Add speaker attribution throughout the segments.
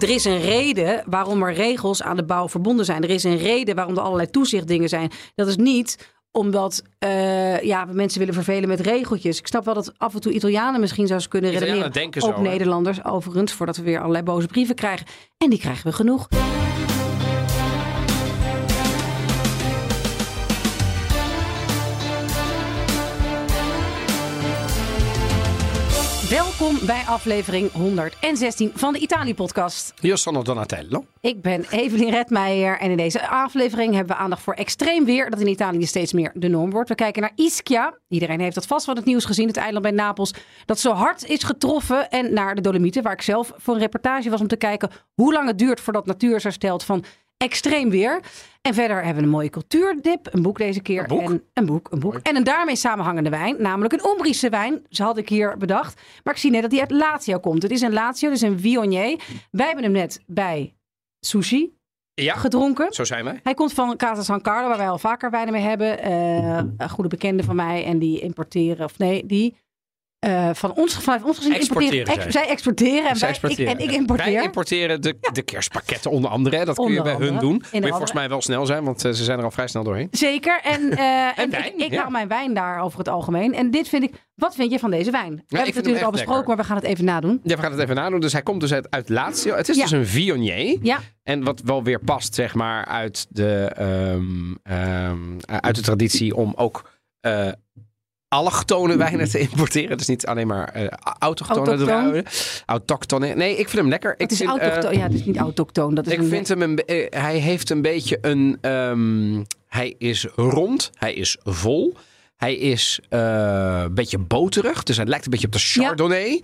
Speaker 1: Er is een reden waarom er regels aan de bouw verbonden zijn. Er is een reden waarom er allerlei toezichtdingen zijn. Dat is niet omdat uh, ja, we mensen willen vervelen met regeltjes. Ik snap wel dat af en toe Italianen misschien zou kunnen redeneren. Ook
Speaker 2: zo,
Speaker 1: Nederlanders overigens, voordat we weer allerlei boze brieven krijgen. En die krijgen we genoeg. Welkom bij aflevering 116 van de Italië-podcast.
Speaker 2: Sono Donatello.
Speaker 1: Ik ben Evelien Redmeijer en in deze aflevering hebben we aandacht voor extreem weer dat in Italië steeds meer de norm wordt. We kijken naar Ischia. Iedereen heeft dat vast van het nieuws gezien, het eiland bij Napels dat zo hard is getroffen. En naar de Dolomieten, waar ik zelf voor een reportage was om te kijken hoe lang het duurt voordat natuur is hersteld van extreem weer. En verder hebben we een mooie cultuurdip, een boek deze keer.
Speaker 2: Een boek?
Speaker 1: En een boek, een boek. En een daarmee samenhangende wijn, namelijk een Umbrische wijn. Zo had ik hier bedacht. Maar ik zie net dat die uit Lazio komt. Het is een Lazio, dus een Viognier. Wij hebben hem net bij Sushi
Speaker 2: Ja,
Speaker 1: gedronken.
Speaker 2: zo zijn wij.
Speaker 1: Hij komt van Casa San Carlo, waar wij al vaker wijnen mee hebben. Eh, een goede bekende van mij. En die importeren, of nee, die eh, van ons, van ons gezien
Speaker 2: Exporteren
Speaker 1: importeren.
Speaker 2: zij.
Speaker 1: zij exporteren en,
Speaker 2: Zij
Speaker 1: wij,
Speaker 2: exporteren.
Speaker 1: Ik, en ik importeer.
Speaker 2: Wij importeren de, de kerstpakketten onder andere. hè. Dat kun je bij hun doen. Moet je volgens mij wel snel zijn, want eh, ze zijn er al vrij snel doorheen.
Speaker 1: Zeker. En, eh, en,
Speaker 2: wijn,
Speaker 1: ik, ik
Speaker 2: ja.
Speaker 1: haal mijn wijn daar over het algemeen. En dit vind ik. Wat vind je van deze wijn? we hebben het natuurlijk al besproken,
Speaker 2: lekker.
Speaker 1: maar we gaan het even nadoen.
Speaker 2: Ja, we gaan het even nadoen. Dus hij komt dus uit, uit Lazio. Het is dus een Viognier.
Speaker 1: Ja,
Speaker 2: En wat wel weer past, zeg maar, uit de, ehm, ehm, uit de traditie om ook allochtone wijnen te importeren. Dus niet alleen maar eh autochtone druiven. Autochtone. Nee, ik vind hem lekker.
Speaker 1: het
Speaker 2: ik
Speaker 1: is
Speaker 2: vind, eh,
Speaker 1: autochtoon. ja, het is niet autochtoon. Dat is
Speaker 2: ik vind hem een, eh, hij heeft een beetje een, ehm, hij is rond, hij is vol. Hij is eh, een beetje boterig, dus hij lijkt een beetje op de Chardonnay.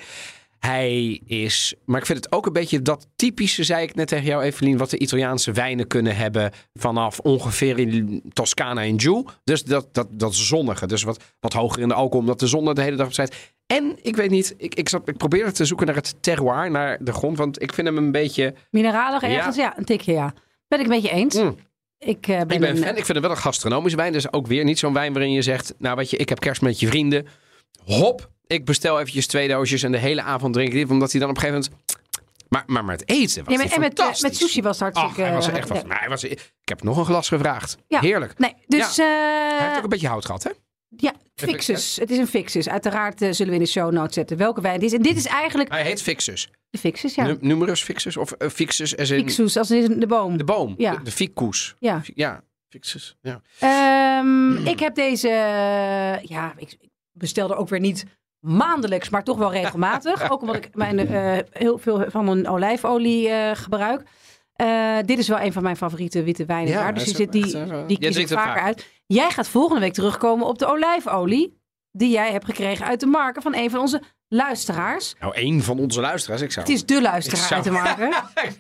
Speaker 2: Hij is, maar ik vind het ook een beetje dat typische, zei ik net tegen jou Evelien, wat de Italiaanse wijnen kunnen hebben vanaf ongeveer in Toscana en Giù. Dus dat, dat, dat zonnige, dus wat, wat hoger in de alcohol, omdat de zon er de hele dag op staat. En ik weet niet, ik, ik, zat, ik probeerde te zoeken naar het terroir, naar de grond, want ik vind hem een beetje...
Speaker 1: mineralig ergens. Ja. een tikje, ja. Ben ik een beetje eens.
Speaker 2: Mm.
Speaker 1: Ik, eh, ben
Speaker 2: Ik ben
Speaker 1: een,
Speaker 2: fan. Ik vind het wel een gastronomische wijn. Dus ook weer niet zo'n wijn waarin je zegt... Nou weet je, ik heb kerst met je vrienden. Hop, ik bestel eventjes twee doosjes en de hele avond drink ik dit. Omdat hij dan op een gegeven moment... Maar, maar met eten was
Speaker 1: Ja, maar- en met, eh, met sushi was het
Speaker 2: Ach,
Speaker 1: hartstikke...
Speaker 2: hij was echt
Speaker 1: eh.
Speaker 2: Maar hij was, ik heb nog een glas gevraagd.
Speaker 1: Ja.
Speaker 2: Heerlijk.
Speaker 1: Nee, dus...
Speaker 2: Hij heeft
Speaker 1: eh
Speaker 2: ook een beetje hout gehad, hè?
Speaker 1: ja, Fixus. Het is een Fixus. Uiteraard eh, zullen we in de show notes zetten welke wijn het is. En dit is eigenlijk
Speaker 2: Hij heet Fixus.
Speaker 1: de Fixus, ja.
Speaker 2: Nu- Numerus Fixus of uh, Fixus as in
Speaker 1: Fixus, als in de boom.
Speaker 2: de boom.
Speaker 1: Ja.
Speaker 2: De, de ficus.
Speaker 1: Ja.
Speaker 2: Ja, Fixus. Ja.
Speaker 1: Ehm, ik heb deze, eh, ja, ik bestelde ook weer niet maandelijks, maar toch wel regelmatig. ook omdat ik mijn, eh, heel veel van een olijfolie eh, gebruik. Eh, dit is wel een van mijn favoriete witte wijnen
Speaker 2: Ja,
Speaker 1: daar. Dus die, zit, die, die kies ik vaker
Speaker 2: vaak.
Speaker 1: uit. Jij gaat volgende week terugkomen op de olijfolie. Die jij hebt gekregen uit de marken van een van onze luisteraars.
Speaker 2: Nou, één van onze luisteraars. Ik zou...
Speaker 1: Het is de luisteraar
Speaker 2: zou-
Speaker 1: uit de marken.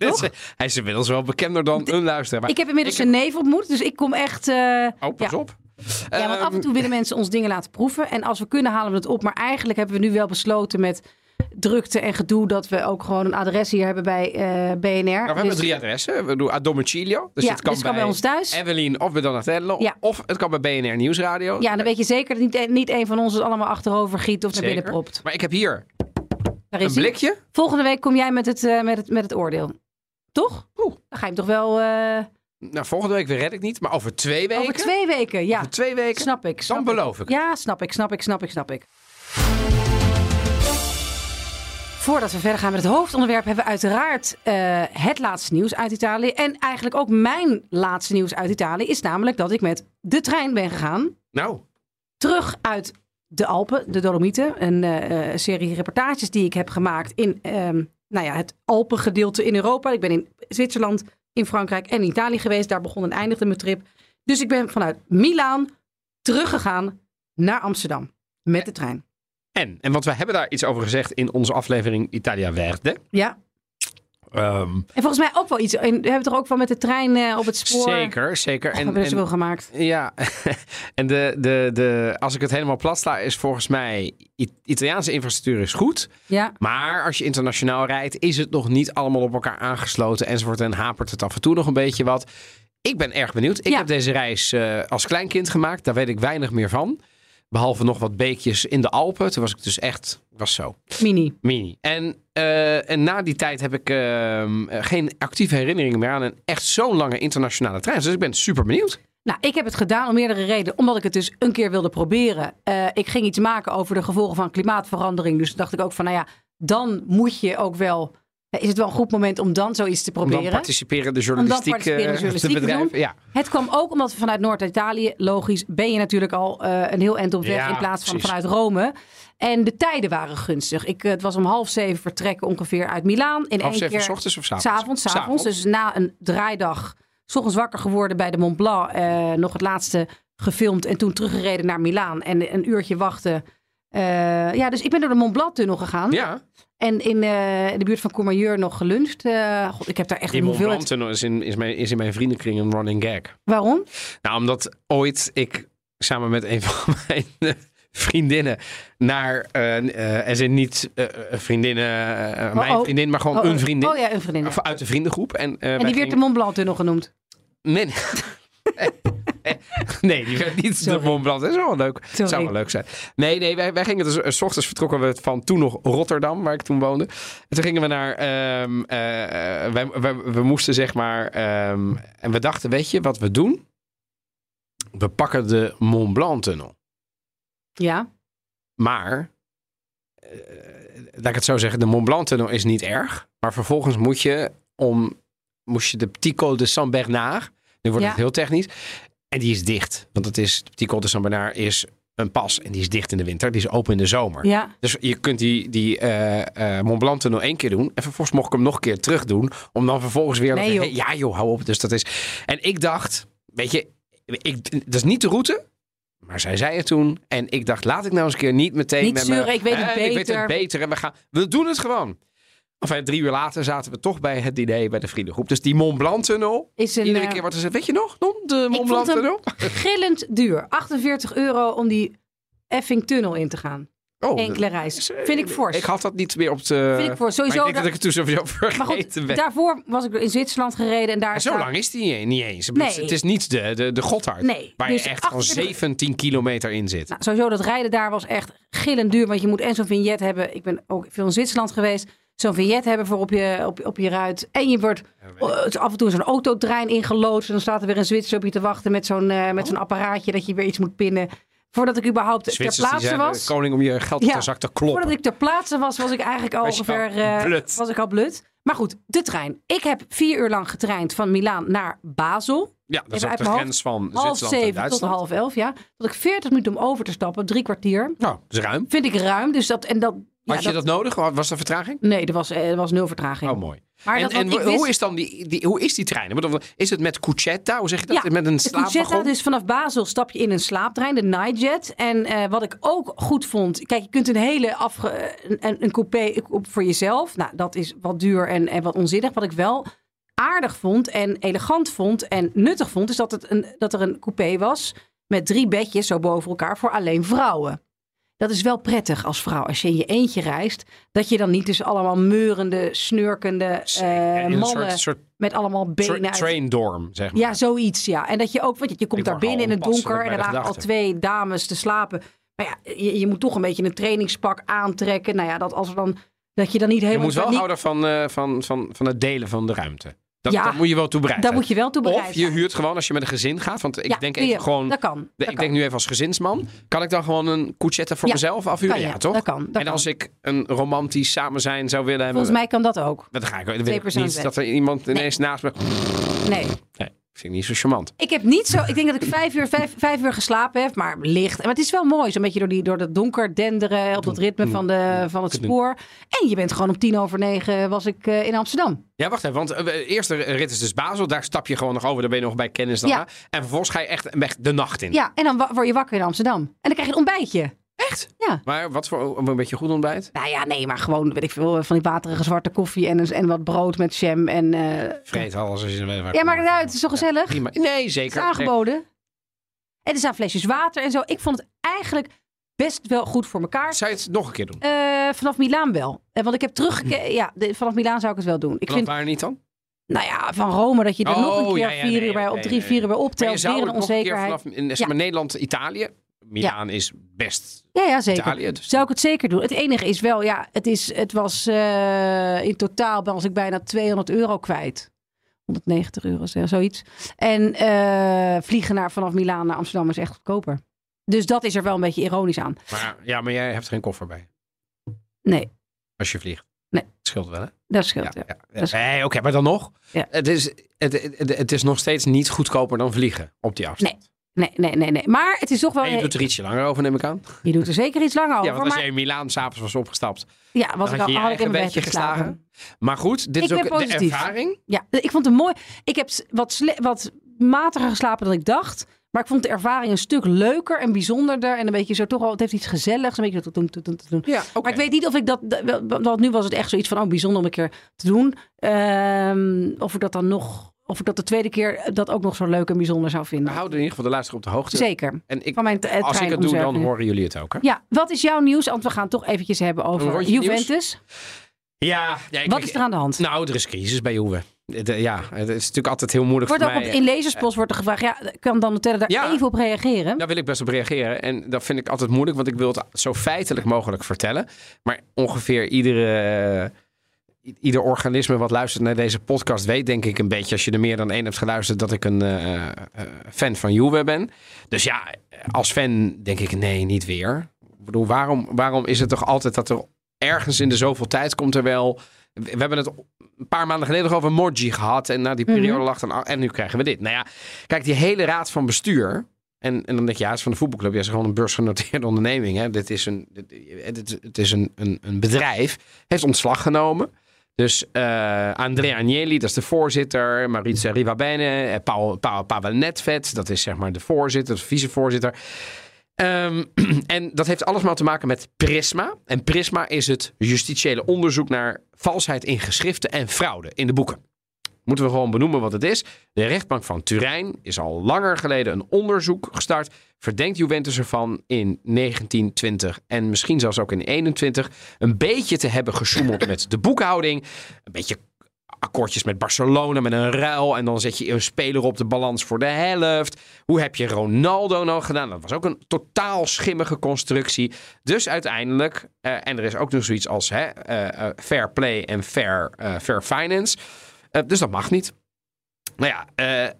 Speaker 2: Hij is inmiddels wel bekender dan een luisteraar. Maar...
Speaker 1: Ik heb inmiddels een neef ontmoet, dus ik kom echt... eh,
Speaker 2: Oh, pas
Speaker 1: ja.
Speaker 2: op.
Speaker 1: Ja, want af en toe willen mensen ons dingen laten proeven. En als we kunnen, halen we het op. Maar eigenlijk hebben we nu wel besloten met drukte en gedoe... dat we ook gewoon een adres hier hebben bij eh, BNR.
Speaker 2: Nou, we hebben
Speaker 1: Dus-
Speaker 2: drie adressen. We doen a domicilio. Dus
Speaker 1: ja,
Speaker 2: het kan,
Speaker 1: dus het kan
Speaker 2: bij,
Speaker 1: bij ons thuis.
Speaker 2: Evelien of bij Donatello.
Speaker 1: Ja.
Speaker 2: Of het kan bij BNR Nieuwsradio.
Speaker 1: Ja, dan weet je zeker dat niet, niet een van ons het allemaal achterover giet of naar
Speaker 2: Zeker.
Speaker 1: binnen propt.
Speaker 2: Maar ik heb hier
Speaker 1: Daar
Speaker 2: een
Speaker 1: is
Speaker 2: blikje.
Speaker 1: Volgende week kom jij met het, eh, met het, met het oordeel. Toch?
Speaker 2: Oeh.
Speaker 1: Dan ga je hem toch wel... eh,
Speaker 2: Nou, volgende week weer red ik niet. Maar over twee weken.
Speaker 1: over twee weken, ja.
Speaker 2: Over twee weken.
Speaker 1: Snap ik. Snap
Speaker 2: dan beloof ik.
Speaker 1: Ja, snap ik, snap ik, snap ik, snap ik. Voordat we verder gaan met het hoofdonderwerp, hebben we uiteraard eh, het laatste nieuws uit Italië. En eigenlijk ook mijn laatste nieuws uit Italië is namelijk dat ik met de trein ben gegaan.
Speaker 2: Nou,
Speaker 1: Terug uit de Alpen, de Dolomieten. Een eh, eh, serie reportages die ik heb gemaakt in ehm, nou ja, het Alpengedeelte in Europa. Ik ben in Zwitserland, in Frankrijk en in Italië geweest. Daar begon en eindigde mijn trip. Dus ik ben vanuit Milaan teruggegaan naar Amsterdam met de trein.
Speaker 2: en, en want we hebben daar iets over gezegd in onze aflevering Italia Verde.
Speaker 1: Ja,
Speaker 2: Ehm,
Speaker 1: en volgens mij ook wel iets. en We hebben toch ook wel met de trein eh, op het spoor.
Speaker 2: zeker, zeker.
Speaker 1: En, hebben er zoveel gemaakt.
Speaker 2: Ja, en de, de, de, als ik het helemaal plat sla, is volgens mij Italiaanse infrastructuur is goed.
Speaker 1: Ja,
Speaker 2: Maar als je internationaal rijdt, is het nog niet allemaal op elkaar aangesloten enzovoort. En hapert het af en toe nog een beetje wat. Ik ben erg benieuwd. Ik
Speaker 1: Ja.
Speaker 2: heb deze reis eh, als kleinkind gemaakt. Daar weet ik weinig meer van. Behalve nog wat beekjes in de Alpen. Toen was ik dus echt, was zo,
Speaker 1: Mini.
Speaker 2: mini. En, eh, en na die tijd heb ik ehm, eh, geen actieve herinneringen meer aan een echt zo'n lange internationale trein. Dus ik ben super benieuwd.
Speaker 1: Nou, ik heb het gedaan om meerdere redenen. Omdat ik het dus een keer wilde proberen. Eh, ik ging iets maken over de gevolgen van klimaatverandering. Dus dacht ik ook van, nou ja, dan moet je ook wel... Is het wel een goed moment om dan zoiets te
Speaker 2: Om dan
Speaker 1: proberen?
Speaker 2: participerende journalistiek,
Speaker 1: participerende
Speaker 2: eh,
Speaker 1: journalistiek
Speaker 2: te bedrijven. Ja.
Speaker 1: Het kwam ook omdat we vanuit Noord-Italië, logisch, ben je natuurlijk al eh, een heel eind op weg
Speaker 2: Ja,
Speaker 1: in plaats van
Speaker 2: precies.
Speaker 1: vanuit Rome. En de tijden waren gunstig. Ik, eh, het was om half zeven vertrekken ongeveer uit Milaan. In
Speaker 2: Half
Speaker 1: één
Speaker 2: zeven
Speaker 1: keer.
Speaker 2: s ochtends of s avonds?
Speaker 1: S'avonds, s'avonds. Dus na een draaidag, s ochtends wakker geworden bij de Mont Blanc. nog het laatste gefilmd en toen teruggereden naar Milaan. En een uurtje wachten. Eh, ja, dus ik ben door de Mont Blanc tunnel gegaan.
Speaker 2: Ja,
Speaker 1: En in, eh, de buurt van Courmayeur nog geluncht. Eh, God, ik heb daar echt
Speaker 2: die
Speaker 1: een
Speaker 2: Mont. Blanc tunnel is in, is, mijn, is in mijn vriendenkring een running gag.
Speaker 1: Waarom?
Speaker 2: Nou, omdat ooit ik samen met een van mijn vriendinnen naar, eh eh, er zijn niet eh, vriendinnen, mijn
Speaker 1: oh.
Speaker 2: vriendin, maar gewoon
Speaker 1: Oh,
Speaker 2: een
Speaker 1: oh.
Speaker 2: vriendin.
Speaker 1: Oh ja, een vriendin.
Speaker 2: Uit de vriendengroep. En,
Speaker 1: En die werd de Mont Blanc tunnel genoemd.
Speaker 2: Nee, nee, die werd niet de. Mont Blanc. Dat is wel leuk.
Speaker 1: Sorry.
Speaker 2: Zou wel leuk zijn. Nee, nee, wij, wij gingen dus, eh, s ochtends vertrokken we van toen nog Rotterdam, waar ik toen woonde. En toen gingen we naar, ehm, eh, wij, wij- we moesten zeg maar, ehm, en we dachten, weet je wat we doen? We pakken de Mont Blanc tunnel.
Speaker 1: Ja.
Speaker 2: Maar, eh, laat ik het zo zeggen, de Mont Blanc tunnel is niet erg. Maar vervolgens moet je om, moest je de Petit Col de Saint-Bernard, nu wordt
Speaker 1: Ja.
Speaker 2: het heel technisch, en die is dicht. Want het is, Petit Col de Saint-Bernard is een pas en die is dicht in de winter, die is open in de zomer.
Speaker 1: Ja.
Speaker 2: Dus je kunt die, die eh, eh, Mont Blanc tunnel één keer doen. En vervolgens mocht ik hem nog een keer terug doen. Om dan vervolgens weer...
Speaker 1: Nee, joh.
Speaker 2: ja joh, hou op. Dus dat is... En ik dacht, weet je, ik, dat is niet de route. Maar zij zei het toen. En ik dacht, laat ik nou eens een keer niet meteen
Speaker 1: Niet
Speaker 2: met me-
Speaker 1: zeuren, ik weet het
Speaker 2: Eh, Ik weet
Speaker 1: beter.
Speaker 2: het beter. En we, gaan, we doen het gewoon. Enfin, drie uur later zaten we toch bij het diner bij de vriendengroep. Dus die Mont Blanc tunnel.
Speaker 1: Is een
Speaker 2: Iedere
Speaker 1: eh,
Speaker 2: keer wat er zit. Weet je nog, Don? De Mont
Speaker 1: vond
Speaker 2: Blanc
Speaker 1: hem-
Speaker 2: tunnel?
Speaker 1: gillend duur. 48 euro om die effing tunnel in te gaan.
Speaker 2: Oh,
Speaker 1: Enkele reis. Vind ik fors.
Speaker 2: Ik had dat niet meer op de...
Speaker 1: Vind ik fors. Sowieso
Speaker 2: Maar ik denk
Speaker 1: dat-
Speaker 2: dat ik het toen sowieso
Speaker 1: Maar
Speaker 2: vergeten
Speaker 1: goed,
Speaker 2: ben.
Speaker 1: daarvoor was ik in Zwitserland gereden en daar
Speaker 2: En zo
Speaker 1: staat-
Speaker 2: lang is die niet eens.
Speaker 1: Nee.
Speaker 2: Het is niet de, de, de Gotthard.
Speaker 1: Nee,
Speaker 2: Waar
Speaker 1: dus
Speaker 2: je echt gewoon
Speaker 1: 48
Speaker 2: 17 kilometer in zit.
Speaker 1: Nou, sowieso dat rijden daar was echt gillend duur. Want je moet en zo'n vignet hebben. Ik ben ook veel in Zwitserland geweest. Zo'n vignet hebben voor op je, op, op je ruit. En je wordt eh, is af en toe zo'n autotrein ingeloodst. En dan staat er weer een Zwitser op je te wachten met zo'n eh, met zo'n apparaatje dat je weer iets moet pinnen. Voordat ik überhaupt ter
Speaker 2: Zwitsers
Speaker 1: plaatse
Speaker 2: de
Speaker 1: was.
Speaker 2: koning om je geld
Speaker 1: Ja.
Speaker 2: zak te kloppen.
Speaker 1: Voordat ik ter plaatse was, was ik eigenlijk al ongeveer eh,
Speaker 2: blut.
Speaker 1: was ik al blut. Maar goed, de trein. Ik heb vier uur lang getraind van Milaan naar Basel.
Speaker 2: Ja, dat is op de grens van
Speaker 1: Half
Speaker 2: en
Speaker 1: zeven tot half elf, ja. Dat ik 40 minuten om over te stappen, drie kwartier.
Speaker 2: Nou, dat is ruim.
Speaker 1: Vind ik ruim. Dus dat, en dat, ja,
Speaker 2: Had je dat nodig? Was er vertraging?
Speaker 1: Nee, er was, eh, er was nul vertraging.
Speaker 2: Oh, mooi.
Speaker 1: Maar
Speaker 2: en
Speaker 1: dat,
Speaker 2: en
Speaker 1: want ik wist-
Speaker 2: hoe, is dan die, die, hoe is die trein? Is het met cucetta? Hoe zeg je dat?
Speaker 1: Ja,
Speaker 2: met een slaapwagon?
Speaker 1: dus vanaf Basel stap je in een slaaptrein, de Nightjet. En eh, wat ik ook goed vond, kijk, je kunt een hele afge, een, een coupé voor jezelf. Nou, dat is wat duur en, en wat onzinnig. Wat ik wel aardig vond en elegant vond en nuttig vond, is dat, het een, dat er een coupé was met drie bedjes zo boven elkaar voor alleen vrouwen. Dat is wel prettig als vrouw, als je in je eentje reist, dat je dan niet dus allemaal meurende, snurkende
Speaker 2: een
Speaker 1: mannen
Speaker 2: soort, soort
Speaker 1: met allemaal benen
Speaker 2: tra-
Speaker 1: uit
Speaker 2: train dorm, zeg maar.
Speaker 1: ja, zoiets, ja. En dat je ook, want je, je komt daar binnen in het donker en er lagen al twee dames te slapen. Maar ja, je, je moet toch een beetje een trainingspak aantrekken. Nou ja, dat als er dan dat je dan niet
Speaker 2: Je
Speaker 1: helemaal
Speaker 2: moet wel
Speaker 1: niet,
Speaker 2: houden van, eh, van, van, van het delen van de ruimte. Dat,
Speaker 1: Ja,
Speaker 2: dat moet je wel toe bereid
Speaker 1: daar
Speaker 2: zijn.
Speaker 1: moet je wel toe bereid
Speaker 2: Of je huurt gewoon als je met een gezin gaat. Want ik
Speaker 1: Ja,
Speaker 2: denk even
Speaker 1: je.
Speaker 2: gewoon...
Speaker 1: Dat kan. dat
Speaker 2: ik
Speaker 1: kan.
Speaker 2: denk nu even als gezinsman. Kan ik dan gewoon een cucetta voor
Speaker 1: Ja,
Speaker 2: mezelf afhuren?
Speaker 1: je.
Speaker 2: Ja, toch?
Speaker 1: Dat kan, dat
Speaker 2: en als
Speaker 1: kan.
Speaker 2: ik een romantisch samen zijn zou willen hebben...
Speaker 1: Volgens mij kan dat ook.
Speaker 2: Dan ga ik, wil
Speaker 1: personen
Speaker 2: niet dat er iemand ineens naast me...
Speaker 1: Nee.
Speaker 2: Nee, vind ik niet zo charmant.
Speaker 1: Ik heb niet zo. Ik denk dat ik vijf uur, vijf, vijf uur geslapen heb, maar licht. Maar het is wel mooi, zo'n beetje door, die, door dat donker denderen op dat ritme van, de, van het spoor. En je bent gewoon om tien over negen was ik eh, in Amsterdam.
Speaker 2: Ja, wacht even. Want eh, de eerste rit is dus Basel. Daar stap je gewoon nog over. Daar ben je nog bij kennis dan.
Speaker 1: Ja.
Speaker 2: En vervolgens ga je echt, echt de nacht in.
Speaker 1: Ja, en dan word je wakker in Amsterdam. En dan krijg je een ontbijtje.
Speaker 2: Echt?
Speaker 1: Ja.
Speaker 2: Maar wat voor een beetje goed ontbijt?
Speaker 1: Nou ja, nee, maar gewoon, weet ik veel, van die waterige zwarte koffie en, en wat brood met jam. En, eh
Speaker 2: Vreet alles als je er weet.
Speaker 1: ja, maakt het uit, het is toch gezellig?
Speaker 2: Prima. Nee,
Speaker 1: Het is
Speaker 2: zeker.
Speaker 1: aangeboden. En er staan flesjes water en zo. Ik vond het eigenlijk best wel goed voor elkaar.
Speaker 2: Zou je het nog een keer doen?
Speaker 1: Eh, vanaf Milaan wel. Eh, want ik heb teruggekeken. Ja, de- vanaf Milaan zou ik het wel doen. Ik
Speaker 2: Vanaf
Speaker 1: vind,
Speaker 2: waar niet dan?
Speaker 1: nou ja, van Rome dat je er
Speaker 2: Oh,
Speaker 1: nog een keer
Speaker 2: ja, ja,
Speaker 1: vier
Speaker 2: nee,
Speaker 1: uur bij op drie,
Speaker 2: nee.
Speaker 1: vier uur bij
Speaker 2: Maar je
Speaker 1: optelt.
Speaker 2: zou
Speaker 1: Weer
Speaker 2: het
Speaker 1: een
Speaker 2: nog een keer
Speaker 1: onzekerheid.
Speaker 2: vanaf in, zeg maar, Nederland, Italië. Milaan is best
Speaker 1: Ja, ja zeker.
Speaker 2: Italië. Dus
Speaker 1: Zou ik het zeker doen? Het enige is wel, ja, het, is, het was eh, in totaal was ik bijna 200 euro kwijt. 190 euro, zoiets. En eh, vliegen naar, vanaf Milaan naar Amsterdam is echt goedkoper. Dus dat is er wel een beetje ironisch aan.
Speaker 2: Maar, ja, maar jij hebt geen koffer bij
Speaker 1: Nee,
Speaker 2: als je vliegt.
Speaker 1: Nee.
Speaker 2: Het scheelt wel, hè?
Speaker 1: dat scheelt. Ja,
Speaker 2: ja. oké, maar dan nog.
Speaker 1: Ja.
Speaker 2: Het, is, het, het, het is nog steeds niet goedkoper dan vliegen op die afstand.
Speaker 1: Nee, nee, nee, nee. Maar het is toch wel...
Speaker 2: En je doet er ietsje langer over, neem ik aan.
Speaker 1: je doet er zeker iets langer over.
Speaker 2: ja, want als
Speaker 1: maar,
Speaker 2: jij in Milaan s'avonds was opgestapt,
Speaker 1: ja, was ik al,
Speaker 2: je je
Speaker 1: had ik in mijn bed
Speaker 2: bedje
Speaker 1: geslagen.
Speaker 2: geslagen. Maar goed, dit
Speaker 1: Ik
Speaker 2: is ook de
Speaker 1: positief.
Speaker 2: ervaring.
Speaker 1: Ja, ik vond het mooi. Ik heb wat, wat matiger geslapen dan ik dacht. Maar ik vond de ervaring een stuk leuker en bijzonderder. En een beetje zo toch al, het heeft iets gezelligs. Een beetje zo doen, doen, doen, doen.
Speaker 2: Ja.
Speaker 1: Maar ik weet niet of ik dat, dat- want nu was het echt zoiets van, oh bijzonder om een keer te doen. Ehm, of ik dat dan nog, of ik dat de tweede keer dat ook nog zo leuk en bijzonder zou
Speaker 2: We
Speaker 1: vinden.
Speaker 2: houden in ieder geval de luisteraar op de hoogte.
Speaker 1: Zeker.
Speaker 2: En ik,
Speaker 1: Van mijn eh,
Speaker 2: als ik het doe, dan horen jullie het ook, hè?
Speaker 1: Ja, wat is jouw nieuws? Want we gaan het toch eventjes hebben over
Speaker 2: nieuws?
Speaker 1: Juventus.
Speaker 2: Ja, ja ik,
Speaker 1: Wat is er aan de hand?
Speaker 2: Nou, er is crisis bij Juve. De- Ja, het is natuurlijk altijd heel moeilijk
Speaker 1: Wordt
Speaker 2: voor
Speaker 1: ook op, in lezerspost wordt er gevraagd, ja, kan dan Nutella daar
Speaker 2: Ja.
Speaker 1: even op reageren?
Speaker 2: Daar wil ik best op reageren. En dat vind ik altijd moeilijk, want ik wil het zo feitelijk mogelijk vertellen. Maar ongeveer iedere, ieder organisme wat luistert naar deze podcast weet, denk ik een beetje, als je er meer dan één hebt geluisterd, dat ik een eh, eh, fan van Juve ben. Dus ja, als fan denk ik, nee, niet weer. Ik bedoel, waarom, waarom is het toch altijd dat er ergens in de zoveel tijd komt er wel... We hebben het een paar maanden geleden nog over Morgi gehad. En na die periode
Speaker 1: Mhm.
Speaker 2: lag dan... En nu krijgen we dit. Nou ja, kijk, die hele raad van bestuur... En, en dan denk je, ja, het is van de voetbalclub. Ja, is gewoon een beursgenoteerde onderneming. Hè. Dit is, een, dit, het, het is een, een, een bedrijf. Heeft ontslag genomen. Dus eh Andrea Agnelli, dat is de voorzitter. Maurizio Rivabene. eh, Paul, Paul, Pavel Netvet, dat is zeg maar de voorzitter, de vicevoorzitter. Ehm, en dat heeft alles maar te maken met Prisma. En Prisma is het justitiële onderzoek naar valsheid in geschriften en fraude in de boeken. Moeten we gewoon benoemen wat het is. De rechtbank van Turijn is al langer geleden een onderzoek gestart. Verdenkt Juventus ervan in 1920 en misschien zelfs ook in 21 een beetje te hebben gesjoemeld met de boekhouding. Een beetje akkoordjes met Barcelona met een ruil. En dan zet je een speler op de balans voor de helft. Hoe heb je Ronaldo nou gedaan? Dat was ook een totaal schimmige constructie. Dus uiteindelijk, eh, en er is ook nog zoiets als hè, eh, eh, fair play en fair, fair finance. Eh, dus dat mag niet. Nou ja, eh,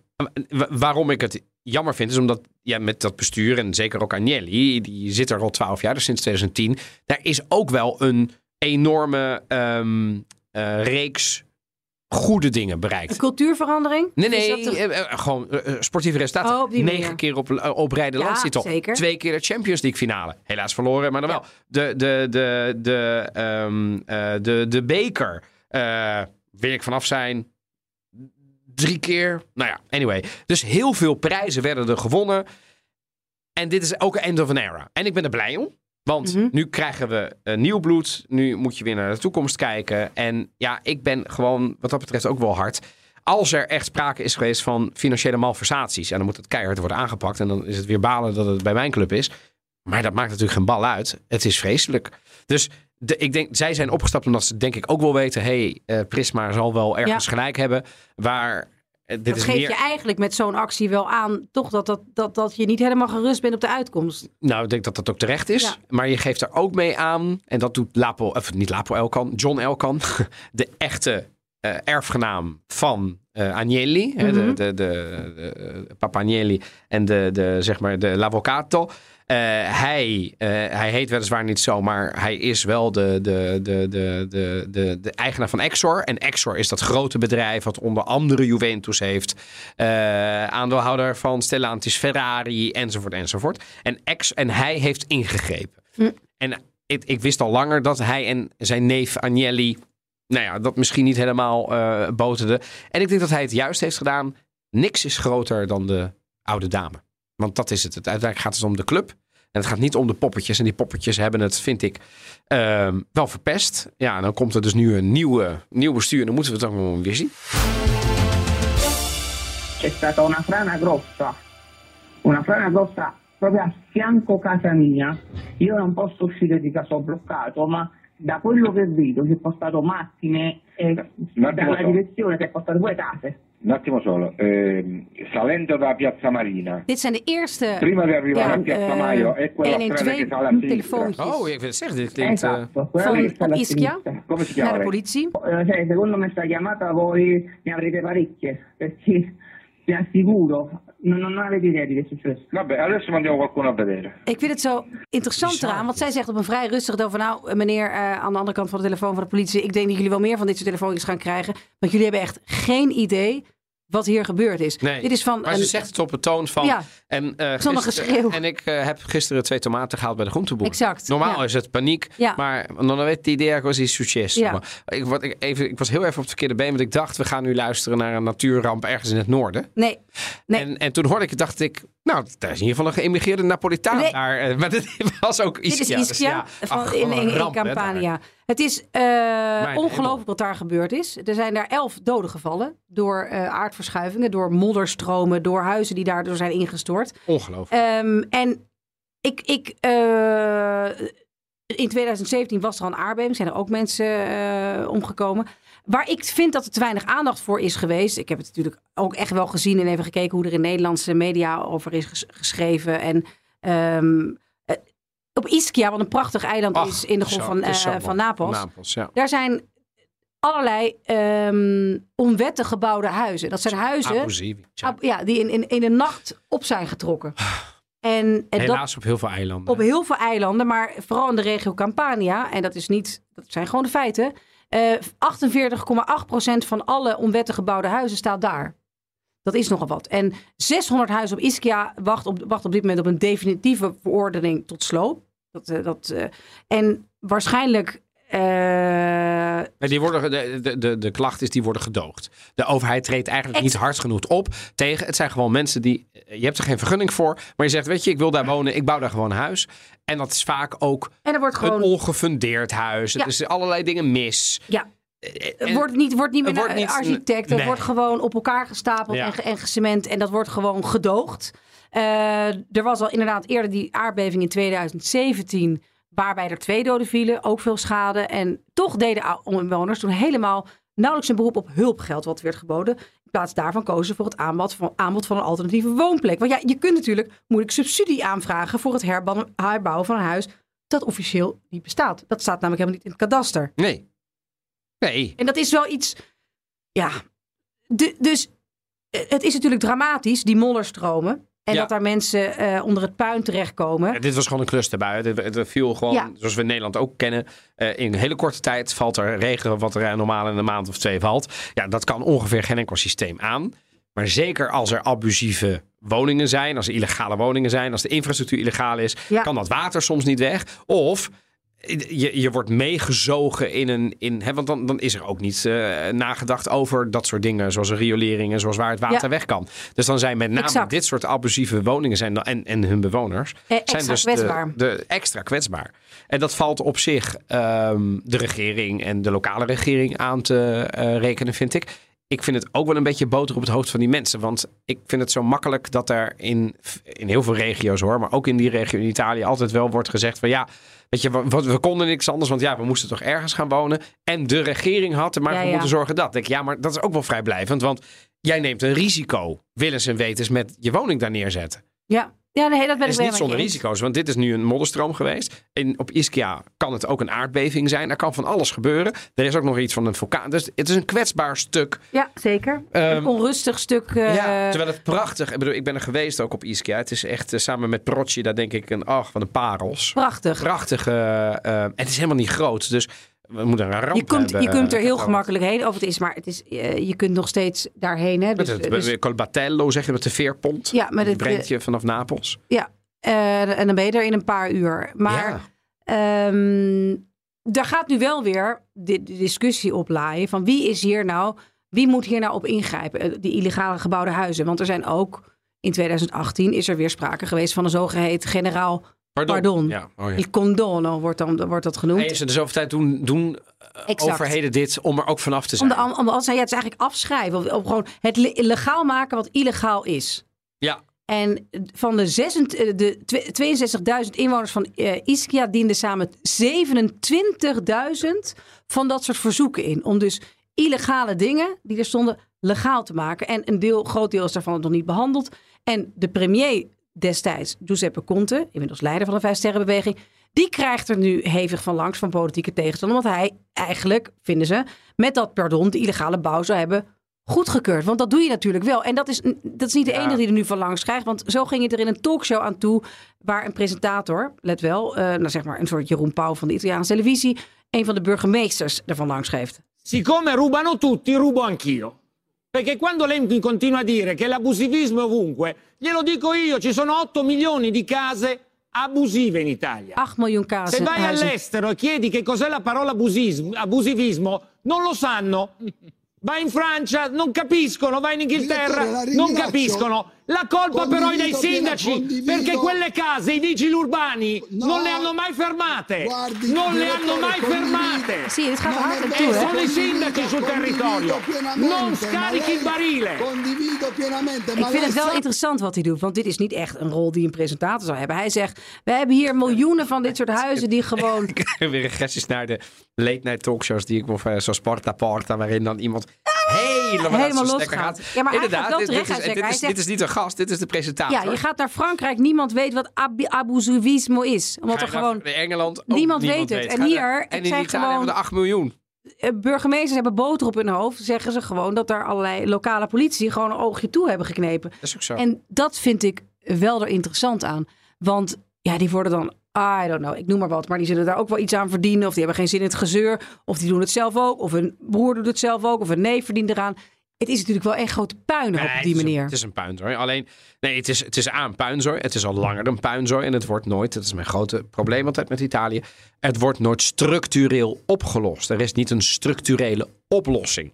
Speaker 2: wa- waarom ik het jammer vind, is omdat ja, met dat bestuur en zeker ook Agnelli, die zit er al twaalf jaar, dus sinds 2010. Daar is ook wel een enorme ehm, eh, reeks goede dingen bereikt.
Speaker 1: Een cultuurverandering?
Speaker 2: Nee, nee,
Speaker 1: de-
Speaker 2: gewoon sportieve resultaten.
Speaker 1: Oh,
Speaker 2: Negen keer op, op rij de
Speaker 1: Ja,
Speaker 2: landstitel.
Speaker 1: zeker.
Speaker 2: Twee keer de Champions League finale. Helaas verloren, maar dan
Speaker 1: Ja.
Speaker 2: wel. De, de, de, de, ehm, eh, de, de beker. Wil ik vanaf zijn. Drie keer. Nou ja, anyway. Dus heel veel prijzen werden er gewonnen. En dit is ook een end of an era. En ik ben er blij om. Want
Speaker 1: Mhm.
Speaker 2: nu krijgen we eh, nieuw bloed. Nu moet je weer naar de toekomst kijken. En ja, ik ben gewoon wat dat betreft ook wel hard. Als er echt sprake is geweest van financiële malversaties. En dan moet het keihard worden aangepakt. En dan is het weer balen dat het bij mijn club is. Maar dat maakt natuurlijk geen bal uit. Het is vreselijk. Dus de, ik denk, zij zijn opgestapt omdat ze denk ik ook wel weten. hey, eh, Prisma zal wel ergens gelijk hebben. Waar eh, dit
Speaker 1: dat
Speaker 2: is
Speaker 1: geef
Speaker 2: meer...
Speaker 1: je eigenlijk met zo'n actie wel aan, toch dat, dat, dat, dat je niet helemaal gerust bent op de uitkomst.
Speaker 2: Nou, ik denk dat dat ook terecht is.
Speaker 1: Ja.
Speaker 2: Maar je geeft er ook mee aan, en dat doet Lapo, of niet Lapo Elkan, John Elkan, de echte eh, erfgenaam van eh Agnelli, hè, de,
Speaker 1: Mhm.
Speaker 2: de, de, de Papa Agnelli en de, de, zeg maar de L'Avvocato. Eh, hij, eh, hij heet weliswaar niet zo, maar hij is wel de, de, de, de, de, de, de eigenaar van Exor. En Exor is dat grote bedrijf wat onder andere Juventus heeft. eh, aandeelhouder van Stellantis, Ferrari, enzovoort, enzovoort. En, ex, en hij heeft ingegrepen.
Speaker 1: Hm.
Speaker 2: En ik, ik wist al langer dat hij en zijn neef Agnelli... Nou ja, dat misschien niet helemaal eh boterden. En ik denk dat hij het juist heeft gedaan. Niks is groter dan de oude dame. Want dat is het. Het- Uiteindelijk gaat het om de club. En het gaat niet om de poppetjes. En die poppetjes hebben het, vind ik, ehm, wel verpest. Ja, en dan komt er dus nu een nieuwe, nieuw bestuur. En dan moeten we het ook nog weer zien.
Speaker 3: c'è stata una frana grossa, una frana grossa proprio a fianco casa mia. Io non posso uscire di casa, ho bloccato, ma da quello che vedo si è portato macchine e dalla direzione si è portato due case.
Speaker 4: Un attimo solo, ehm, salendo da Piazza Marina,
Speaker 1: Dit zijn de eerste
Speaker 4: prima di arrivare
Speaker 1: Ja,
Speaker 4: a Piazza
Speaker 1: eh,
Speaker 4: Maio, è quella strada
Speaker 1: 112
Speaker 4: che sale a sinistra.
Speaker 1: telefoontjes
Speaker 2: Oh, ik zeggen, dit klinkt... eh,
Speaker 3: Esatto,
Speaker 1: van Ischia.
Speaker 4: Come si
Speaker 1: naar
Speaker 4: chiama?
Speaker 1: de politie.
Speaker 3: Eh, cioè, secondo me sta chiamata voi ne avrete parecchie, perché vi assicuro, non, non avete idea di che è successo.
Speaker 4: Vabbè, adesso mandiamo qualcuno a vedere.
Speaker 1: Ik vind het zo interessant eraan, want zij zegt op een vrij rustig toon van nou, meneer eh, aan de andere kant van de telefoon van de politie, ik denk dat jullie wel meer van dit soort telefoontjes gaan krijgen, want jullie hebben echt geen idee wat hier gebeurd is.
Speaker 2: Nee,
Speaker 1: Dit is van
Speaker 2: maar
Speaker 1: een-
Speaker 2: ze zegt het op een toon van...
Speaker 1: Ja.
Speaker 2: En, eh,
Speaker 1: Zonder
Speaker 2: gisteren-
Speaker 1: geschreeuw.
Speaker 2: En ik eh, heb gisteren twee tomaten gehaald bij de groenteboer.
Speaker 1: Exact,
Speaker 2: Normaal
Speaker 1: ja.
Speaker 2: is het paniek,
Speaker 1: Ja.
Speaker 2: maar non avete idea cosa è successo.
Speaker 1: Ja.
Speaker 2: Maar Ik, wat, ik, even, ik was heel even op het verkeerde been, want ik dacht... we gaan nu luisteren naar een natuurramp ergens in het noorden.
Speaker 1: Nee, nee.
Speaker 2: En, en toen hoorde ik het, dacht ik... nou, daar is in ieder geval een geïmmigreerde Napolitaan
Speaker 1: Nee.
Speaker 2: daar. eh, Maar dit was ook
Speaker 1: Dit is
Speaker 2: Ischia. dus
Speaker 1: Ischia
Speaker 2: ja,
Speaker 1: van,
Speaker 2: ach,
Speaker 1: in,
Speaker 2: ramp.
Speaker 1: Campania. Het is eh, ongelooflijk wat daar gebeurd is. Er zijn daar elf doden gevallen door eh, aardverschuivingen, door modderstromen, door huizen die daardoor zijn ingestort.
Speaker 2: Ongelooflijk.
Speaker 1: Ehm, en ik, ik, in 2017 was er al een aardbeving, zijn er ook mensen omgekomen. Waar ik vind dat er te weinig aandacht voor is geweest. Ik heb het natuurlijk ook echt wel gezien en even gekeken hoe er in Nederlandse media over is ges- geschreven. En ehm, eh, op Ischia, wat een prachtig eiland
Speaker 2: Ach,
Speaker 1: is in de golf van, eh,
Speaker 2: mooi.
Speaker 1: van Napels.
Speaker 2: Napels, ja.
Speaker 1: Daar zijn allerlei ehm, onwettig gebouwde huizen. Dat zijn huizen.
Speaker 2: Ja.
Speaker 1: ab- ja, die in, in, in de nacht op zijn getrokken. En, en dat,
Speaker 2: Helaas op heel veel eilanden.
Speaker 1: op heel veel eilanden, maar vooral in de regio Campania. En dat is niet, dat zijn gewoon de feiten. Eh 48,8% van alle onwettig gebouwde huizen staat daar. Dat is nogal wat. En 600 huizen op Ischia wacht op, wacht op dit moment op een definitieve verordening tot sloop. Dat, eh, dat, eh, en waarschijnlijk. Eh,
Speaker 2: Maar die worden, de, de, de, de klacht is, die worden gedoogd. De overheid treedt eigenlijk niet hard genoeg op tegen. Het zijn gewoon mensen die, je hebt er geen vergunning voor. Maar je zegt, weet je, ik wil daar wonen, ik bouw daar gewoon een huis. En dat is vaak ook
Speaker 1: en
Speaker 2: een ongefundeerd huis.
Speaker 1: Ja.
Speaker 2: Er is allerlei dingen mis.
Speaker 1: Ja,
Speaker 2: En-
Speaker 1: Het wordt niet, wordt niet meer
Speaker 2: het wordt
Speaker 1: een
Speaker 2: niet-
Speaker 1: architect. Het
Speaker 2: nee.
Speaker 1: wordt gewoon op elkaar gestapeld
Speaker 2: Ja.
Speaker 1: en, en gecement. En dat wordt gewoon gedoogd. Eh, er was al inderdaad eerder die aardbeving in 2017. Waarbij er twee doden vielen. Ook veel schade. En toch deden inwoners toen helemaal nauwelijks een beroep op hulpgeld wat werd geboden. In plaats daarvan kozen ze voor het aanbod van, aanbod van een alternatieve woonplek. Want ja, je kunt natuurlijk moeilijk subsidie aanvragen voor het herbouwen herbouwen van een huis dat officieel niet bestaat. Dat staat namelijk helemaal niet in het kadaster.
Speaker 2: Nee. Nee.
Speaker 1: En dat is wel iets. Ja. De, dus eh, het is natuurlijk dramatisch, die modderstromen. En
Speaker 2: Ja.
Speaker 1: dat daar mensen eh, onder het puin terechtkomen.
Speaker 2: Ja, dit was gewoon een clusterbui. Het, viel gewoon,
Speaker 1: Ja.
Speaker 2: zoals we in Nederland ook kennen. eh, in een hele korte tijd valt er regen wat er normaal in een maand of twee valt. Ja, dat kan ongeveer geen enkel systeem aan. Maar zeker als er abusieve woningen zijn, als er illegale woningen zijn, als de infrastructuur illegaal is, kan dat water soms niet weg. Of je, je wordt meegezogen in een. In, hè, want dan, dan is er ook niet eh, nagedacht over dat soort dingen, zoals rioleringen, zoals waar het water
Speaker 1: Ja.
Speaker 2: weg kan. Dus dan zijn met name
Speaker 1: Exact.
Speaker 2: dit soort abusieve woningen zijn en, en hun bewoners
Speaker 1: Eh,
Speaker 2: zijn
Speaker 1: extra
Speaker 2: dus
Speaker 1: kwetsbaar.
Speaker 2: De, de extra kwetsbaar. En dat valt op zich ehm, de regering en de lokale regering aan te eh, rekenen, vind ik. Ik vind het ook wel een beetje boter op het hoofd van die mensen. Want ik vind het zo makkelijk dat er in, in heel veel regio's hoor, maar ook in die regio in Italië altijd wel wordt gezegd van ja, weet je, we, we konden niks anders, want ja, we moesten toch ergens gaan wonen. En de regering had er maar
Speaker 1: Ja,
Speaker 2: voor
Speaker 1: ja.
Speaker 2: moeten zorgen dat. Ik denk, ja, maar dat is ook wel vrijblijvend, want jij neemt een risico, willens en wetens, met je woning daar neerzetten.
Speaker 1: Ja, ja nee, dat ben ik
Speaker 2: is niet zonder risico's, want dit is nu een modderstroom geweest. In, op Ischia kan het ook een aardbeving zijn. Er kan van alles gebeuren. Er is ook nog iets van een vulkaan. Dus het is een kwetsbaar stuk.
Speaker 1: Ja, zeker.
Speaker 2: Ehm,
Speaker 1: een onrustig stuk. eh,
Speaker 2: ja, terwijl het prachtig... Ik, bedoel, ik ben er geweest ook op Ischia. Het is echt eh, samen met Procci, daar denk ik een... Ach, van de parels.
Speaker 1: Prachtig.
Speaker 2: Prachtige... eh, en het is helemaal niet groot, dus we moeten een ramp
Speaker 1: Je kunt, je
Speaker 2: hebben.
Speaker 1: kunt er heel gemakkelijk heen. Of het is maar, het is, eh, je kunt nog steeds daarheen. Hè?
Speaker 2: Met
Speaker 1: Dus,
Speaker 2: het
Speaker 1: dus-
Speaker 2: Colbatello, zeg je, met de veerpont.
Speaker 1: Ja, met het,
Speaker 2: brengt je vanaf Napels.
Speaker 1: ja, eh, en dan ben je er in een paar uur. Maar
Speaker 2: ja.
Speaker 1: Ehm daar gaat nu wel weer de, de discussie oplaaien van wie is hier nou, wie moet hier nou op ingrijpen? Eh, Die illegale gebouwde huizen. Want er zijn ook in 2018 is er weer sprake geweest van een zogeheten generaal pardon.
Speaker 2: Ja, oh ja.
Speaker 1: il condono wordt, dan, wordt dat genoemd.
Speaker 2: Eens in de zoveel tijd doen, doen eh,
Speaker 1: Exact.
Speaker 2: overheden dit om er ook vanaf te
Speaker 1: Om
Speaker 2: zijn.
Speaker 1: de, om, om, om- ja, het is eigenlijk afschrijven. Of, of gewoon het le- legaal maken wat illegaal is.
Speaker 2: Ja,
Speaker 1: En van de, 26 eh, de twe- 62.000 inwoners van eh, Ischia dienden samen 27.000 van dat soort verzoeken in. Om dus illegale dingen die er stonden legaal te maken. En een deel, groot deel is daarvan nog niet behandeld. En de premier destijds, Giuseppe Conte, inmiddels leider van de Vijf Sterrenbeweging, die krijgt er nu hevig van langs van politieke tegenstander. Want hij eigenlijk, vinden ze, met dat pardon de illegale bouw zou hebben goedgekeurd. Want dat doe je natuurlijk wel. En dat is, dat is niet de
Speaker 2: Ja.
Speaker 1: enige die er nu van langs krijgt. Want zo ging het er in een talkshow aan toe. Waar een presentator, let wel, eh, nou zeg maar een soort Jeroen Pauw van de Italiaanse televisie. Een van de burgemeesters ervan langs geeft.
Speaker 5: Siccome rubano tutti, rubo anch'io. Perché quando lei mi continua a dire che l'abusivismo è ovunque, glielo dico io, ci sono 8 milioni di case abusive in Italia.
Speaker 1: 8 miljoen
Speaker 5: Se vai
Speaker 1: huizen.
Speaker 5: all'estero e chiedi che cos'è la parola abusismo, abusivismo, non lo sanno. Vai in Francia, non capiscono, vai in Inghilterra, non capiscono. La colpa però è dei sindaci,
Speaker 6: condivido-
Speaker 5: perché quelle case i vigili urbani
Speaker 6: No.
Speaker 5: non le hanno mai fermate.
Speaker 6: Guardi,
Speaker 5: non le hanno mai
Speaker 6: condivido.
Speaker 5: fermate.
Speaker 1: Er toe,
Speaker 5: E sono i sindaci sul territorio. Non scarichi
Speaker 6: lei-
Speaker 5: il barile.
Speaker 6: Condivido pienamente.
Speaker 1: Ik
Speaker 6: ma
Speaker 1: vind het wel
Speaker 6: sa-
Speaker 1: interessant wat hij doet. Want dit is niet echt een rol die een presentator zou hebben. Hij zegt, we hebben hier miljoenen van dit soort huizen die gewoon...
Speaker 2: Weer regressies naar de late night talkshows die ik of eh, zoals Porta Porta, waarin dan iemand helemaal,
Speaker 1: Helemaal los gaat. Ja, maar
Speaker 2: Inderdaad,
Speaker 1: wel
Speaker 2: dit, is, dit, is, dit is niet een gast, dit is de presentator.
Speaker 1: Ja, je gaat naar Frankrijk. Niemand weet wat ab- is. Omdat er gewoon
Speaker 2: Engeland, ook
Speaker 1: niemand weet het. En hier,
Speaker 2: en in
Speaker 1: zijn
Speaker 2: Italië
Speaker 1: gewoon-
Speaker 2: hebben we er 8 miljoen.
Speaker 1: eh, burgemeesters hebben boter op hun hoofd. Zeggen ze gewoon dat er allerlei lokale politici gewoon een oogje toe hebben geknepen.
Speaker 2: Dat is ook zo.
Speaker 1: En dat vind ik wel er interessant aan. Want ja, die worden dan, I don't know, ik noem maar wat. Maar die zullen daar ook wel iets aan verdienen. Of die hebben geen zin in het gezeur. Of die doen het zelf ook. Of hun broer doet het zelf ook. Of een neef verdient eraan. Het is natuurlijk wel echt grote puinhoop
Speaker 2: Nee,
Speaker 1: op
Speaker 2: het
Speaker 1: die
Speaker 2: is een-
Speaker 1: manier.
Speaker 2: het is een puinzooi. Alleen, nee, het is, het is aan puinzooi. Het is al langer een puinzooi. En het wordt nooit, dat is mijn grote probleem altijd met Italië. Het wordt nooit structureel opgelost. Er is niet een structurele oplossing.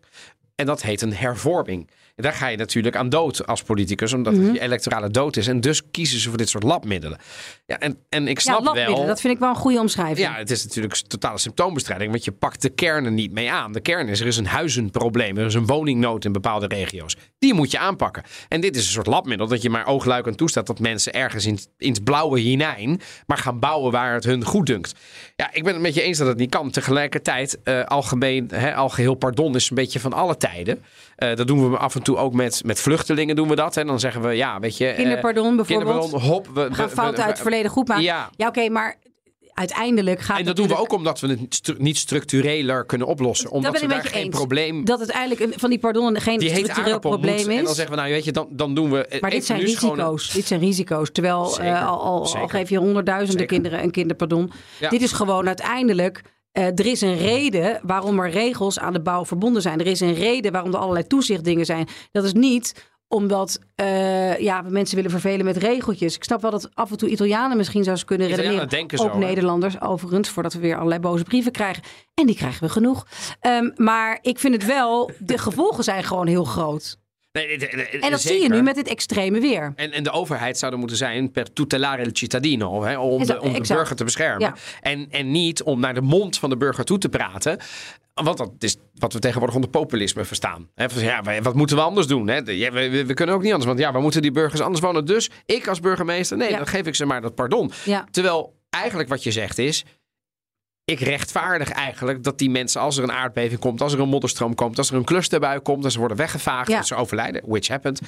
Speaker 2: En dat heet een hervorming. Daar ga je natuurlijk aan dood als politicus, omdat
Speaker 1: Mhm.
Speaker 2: het je electorale dood is. En dus kiezen ze voor dit soort labmiddelen. Ja, en, en ik
Speaker 1: Ja,
Speaker 2: snap
Speaker 1: labmiddelen,
Speaker 2: wel.
Speaker 1: dat vind ik wel een goede omschrijving.
Speaker 2: Ja, het is natuurlijk totale symptoombestrijding, want je pakt de kern er niet mee aan. De kern is, er is een huizenprobleem, er is een woningnood in bepaalde regio's. Die moet je aanpakken. En dit is een soort labmiddel dat je maar oogluikend toestaat dat mensen ergens in, in het blauwe hinein maar gaan bouwen waar het hun goed dunkt. Ja, ik ben het met je eens dat het niet kan. Tegelijkertijd, eh, algemeen, hè, algeheel pardon is een beetje van alle tijden. Eh, dat doen we af en toe ook met, met vluchtelingen doen we dat. En dan zeggen we, ja, weet je... eh,
Speaker 1: Kinderpardon bijvoorbeeld.
Speaker 2: kinderpardon, hop. We,
Speaker 1: We gaan
Speaker 2: we-
Speaker 1: fouten
Speaker 2: we-
Speaker 1: uit het verleden goed maken.
Speaker 2: Ja.
Speaker 1: Ja, oké, maar uiteindelijk gaat
Speaker 2: En dat doen we ook omdat we het stru- niet structureler kunnen oplossen. Omdat we daar geen
Speaker 1: eens.
Speaker 2: probleem...
Speaker 1: Dat het eigenlijk een- van die pardon geen
Speaker 2: Die
Speaker 1: structureel probleem
Speaker 2: moet.
Speaker 1: is.
Speaker 2: En dan zeggen we, nou weet je, dan, dan doen we...
Speaker 1: Maar dit zijn risico's. Dit zijn risico's. Terwijl
Speaker 2: Zeker,
Speaker 1: eh, al, al, al geef je honderdduizenden
Speaker 2: Zeker.
Speaker 1: kinderen een kinderpardon.
Speaker 2: Ja.
Speaker 1: Dit is gewoon uiteindelijk. Eh, er is een reden waarom er regels aan de bouw verbonden zijn. Er is een reden waarom er allerlei toezichtdingen zijn. Dat is niet omdat eh, ja, we mensen willen vervelen met regeltjes. Ik snap wel dat af en toe Italianen misschien zou eens kunnen
Speaker 2: Italianen
Speaker 1: redeneren.
Speaker 2: denken
Speaker 1: ook
Speaker 2: zo, hè?
Speaker 1: Nederlanders overigens, voordat we weer allerlei boze brieven krijgen. En die krijgen we genoeg. Ehm, maar ik vind het wel, de gevolgen zijn gewoon heel groot.
Speaker 2: Nee, nee, nee, nee,
Speaker 1: En dat zie je nu met dit extreme weer.
Speaker 2: En, en de overheid zou er moeten zijn per tutelare il cittadino. Hè, om de, om burger te beschermen.
Speaker 1: Ja.
Speaker 2: En, en niet om naar de mond van de burger toe te praten. Want dat is wat we tegenwoordig onder populisme verstaan. Hè, van, ja, wat moeten we anders doen? Hè? De- ja, we, we- we kunnen ook niet anders. Want ja, waar moeten die burgers anders wonen? Dus ik als burgemeester, nee,
Speaker 1: Ja.
Speaker 2: dan geef ik ze maar dat pardon. Terwijl eigenlijk wat je zegt is... Ik rechtvaardig eigenlijk dat die mensen, als er een aardbeving komt, als er een modderstroom komt, als er een clusterbui komt, als ze worden weggevaagd,
Speaker 1: Ja.
Speaker 2: als ze overlijden, which happened,